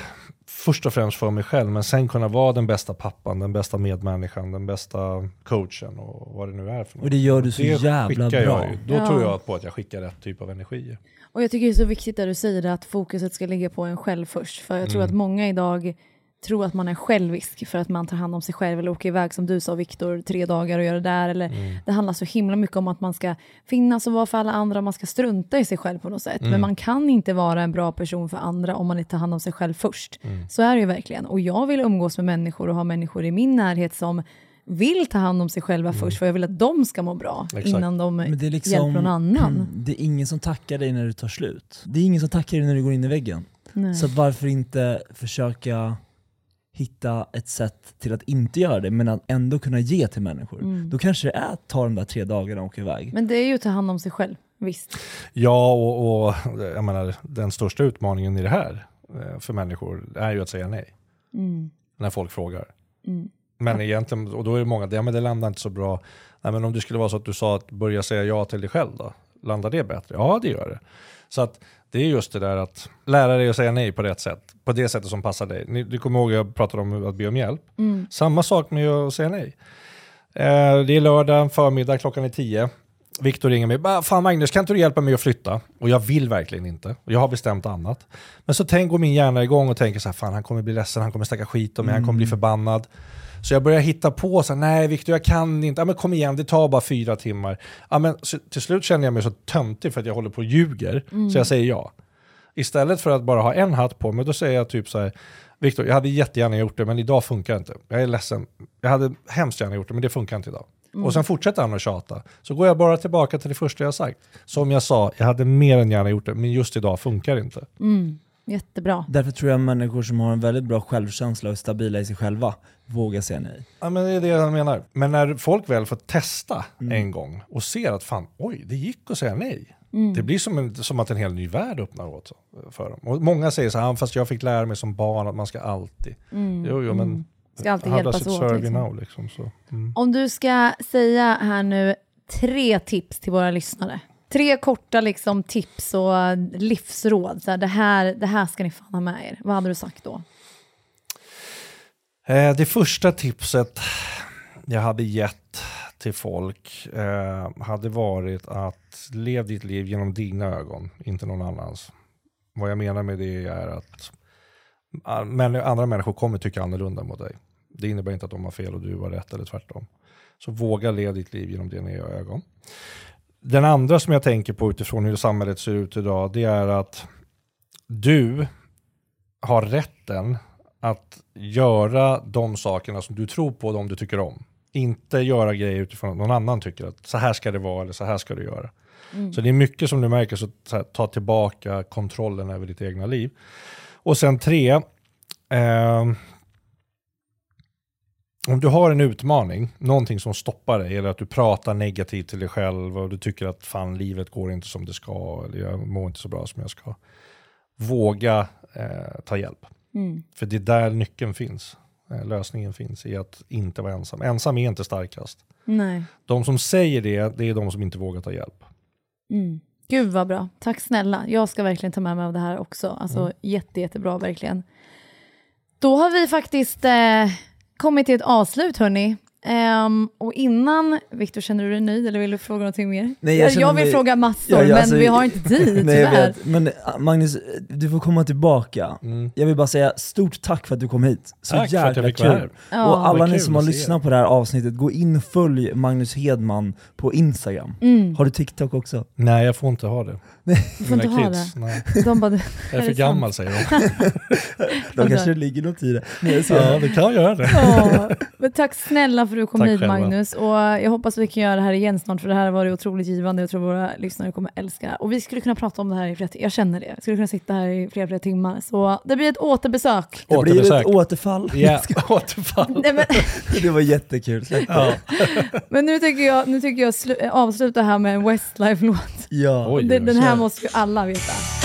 först och främst för mig själv, men sen kunna vara den bästa pappan, den bästa medmänniskan, den bästa coachen och vad det nu är för något. Och det gör du så Det jävla bra. Jag, ju. då Ja. tror jag på att jag skickar rätt typ av energi. Och jag tycker det är så viktigt där du säger det, att fokuset ska ligga på en själv först. För jag tror Mm. att många idag tror att man är självisk för att man tar hand om sig själv eller åker iväg som du sa Viktor, tre dagar och gör det där. Eller Mm. Det handlar så himla mycket om att man ska finnas och vara för alla andra, man ska strunta i sig själv på något sätt. Mm. Men man kan inte vara en bra person för andra om man inte tar hand om sig själv först. Mm. Så är det ju verkligen. Och jag vill umgås med människor och ha människor i min närhet som vill ta hand om sig själva först, för jag vill att de ska må bra Mm. Exakt. innan de Men det är liksom, hjälper någon annan. Det är ingen som tackar dig när du tar slut. Det är ingen som tackar dig när du går in i väggen. Nej. Så varför inte försöka hitta ett sätt till att inte göra det, men att ändå kunna ge till människor. Mm. Då kanske det är att ta de där tre dagarna och åka iväg. Men det är ju att ta hand om sig själv, visst. Ja, och, och jag menar, den största utmaningen i det här eh, för människor är ju att säga nej. Mm. När folk frågar. Men egentligen, och då är det många, ja men det landar inte så bra. Nej men om det skulle vara så att du sa att börja säga ja till dig själv då? Landar det bättre? Ja det gör det. Så att det är just det där att lära dig att säga nej på rätt sätt. På det sättet som passar dig. Du kommer ihåg jag pratade om att be om hjälp. Samma sak med att säga nej. Eh, det är lördag förmiddag, klockan är tio. Viktor ringer mig, "Bara, fan Magnus kan inte du hjälpa mig att flytta? Och jag vill verkligen inte. Och jag har bestämt annat. Men så tänk, går min hjärna igång och tänker så här, fan han kommer bli ledsen, han kommer snacka skit om mig, han kommer bli förbannad. Så jag börjar hitta på, så här, nej Viktor jag kan inte, ja, men kom igen det tar bara fyra timmar. Ja, men, så, till slut känner jag mig så töntig för att jag håller på och ljuger, så jag säger ja. Istället för att bara ha en hatt på mig, då säger jag typ så här, Viktor jag hade jättegärna gjort det men idag funkar det inte. Jag är ledsen, jag hade hemskt gärna gjort det men det funkar inte idag. Och sen fortsätter han att tjata. Så går jag bara tillbaka till det första jag sagt. Som jag sa, jag hade mer än gärna gjort det men just idag funkar det inte. Jättebra. Därför tror jag människor som har en väldigt bra självkänsla och är stabila i sig själva vågar säga nej. Ja, men det är det jag menar. Men när folk väl får testa en gång och ser att fan, oj, det gick att säga nej. Det blir som, en, som att en hel ny värld öppnar åt sig för dem. Och många säger så här, "Ah, fast jag fick lära mig som barn att man ska alltid. Jo, jo, men Ska alltid hjälpas åt. Liksom. now? Liksom, så. Mm. Om du ska säga här nu tre tips till våra lyssnare. Tre korta liksom, tips och livsråd. Så här, det, här, det här ska ni fan ha med er. Vad hade du sagt då? Eh, det första tipset jag hade gett till folk eh, hade varit att lev ditt liv genom dina ögon, inte någon annans. Vad jag menar med det är att ah, men andra människor kommer tycka annorlunda mot dig. Det innebär inte att de har fel och du har rätt eller tvärtom. Så våga leva ditt liv genom dina ögon. Den andra som jag tänker på utifrån hur samhället ser ut idag, det är att du har rätten att göra de sakerna som du tror på, de du tycker om. Inte göra grejer utifrån att någon annan tycker att så här ska det vara eller så här ska du göra. Så det är mycket som du märker, så, så här, ta tillbaka kontrollen över ditt egna liv. Och sen tre, ehm, om du har en utmaning, någonting som stoppar dig, eller att du pratar negativt till dig själv och du tycker att fan livet går inte som det ska, eller jag mår inte så bra som jag ska. Våga eh, ta hjälp. För det är där nyckeln finns. Eh, lösningen finns i att inte vara ensam. Ensam är inte starkast. Nej. De som säger det, det är de som inte vågar ta hjälp. Gud vad bra. Tack snälla. Jag ska verkligen ta med mig av det här också. Alltså jätte, jättebra verkligen. Då har vi faktiskt eh, kommit till ett avslut hörni. Ehm, och innan, Viktor känner du dig nöjd eller vill du fråga någonting mer? Nej, jag jag, vill mig- fråga massor Ja, ja, men alltså- vi har inte tid Nej, jag tyvärr. vet. Men äh, Magnus, du får komma tillbaka. Jag vill bara säga stort tack för att du kom hit. Så Tack för att jag jäkla fick vara kul. Ja. och alla ni som har lyssnat på det här avsnittet, gå in och följ Magnus Hedman på Instagram. Mm. Har du TikTok också? Nej, jag får inte ha det. Du får inte Mina ha kids, det. Nej. De bara, Jag Är för gammal säger de. Då kanske det ligger något i det. Nej, Ja, det kan göra det. Ja, men tack snälla för att du kom Tack hit själva. Magnus. Och jag hoppas vi kan göra det här igen snart för det här har varit otroligt givande. Jag tror våra lyssnare kommer älska det. Och vi skulle kunna prata om det här i flera Jag känner det. Vi skulle kunna sitta här i flera, flera timmar. Så det blir ett återbesök. Det blir Återbesök. ett återfall. Ja, återfall. Nej, men, Det var jättekul. Ja. men nu tycker jag, nu tycker jag slu- avsluta här med en Westlife-låt. Ja. Den, den här måste ju alla veta.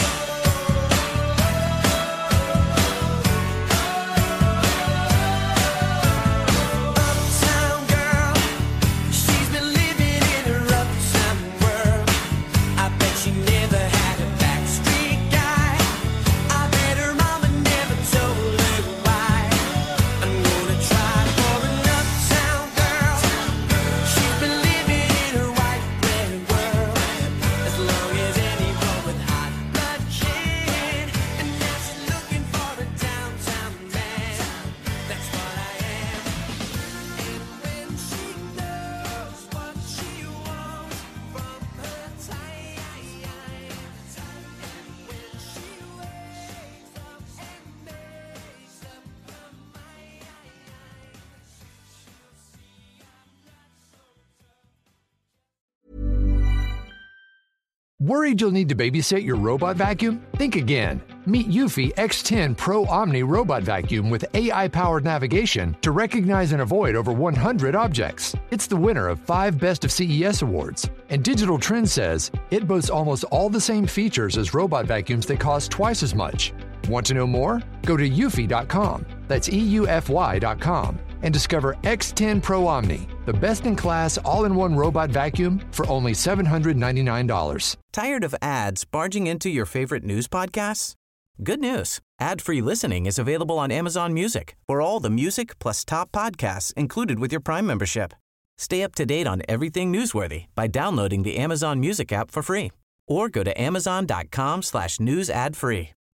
Worried you'll need to babysit your robot vacuum? Think again. Meet Eufy X10 Pro Omni Robot Vacuum with AI powered navigation to recognize and avoid over 100 objects. It's the winner of five Best of CES awards. And Digital Trends says it boasts almost all the same features as robot vacuums that cost twice as much. Want to know more? Go to eufy.com. That's EUFY.com and discover X10 Pro Omni, the best in class all in one robot vacuum for only $799. Tired of ads barging into your favorite news podcasts? Good news. Ad-free listening is available on Amazon Music for all the music plus top podcasts included with your Prime membership. Stay up to date on everything newsworthy by downloading the Amazon Music app for free or go to amazon.com slash news ad free.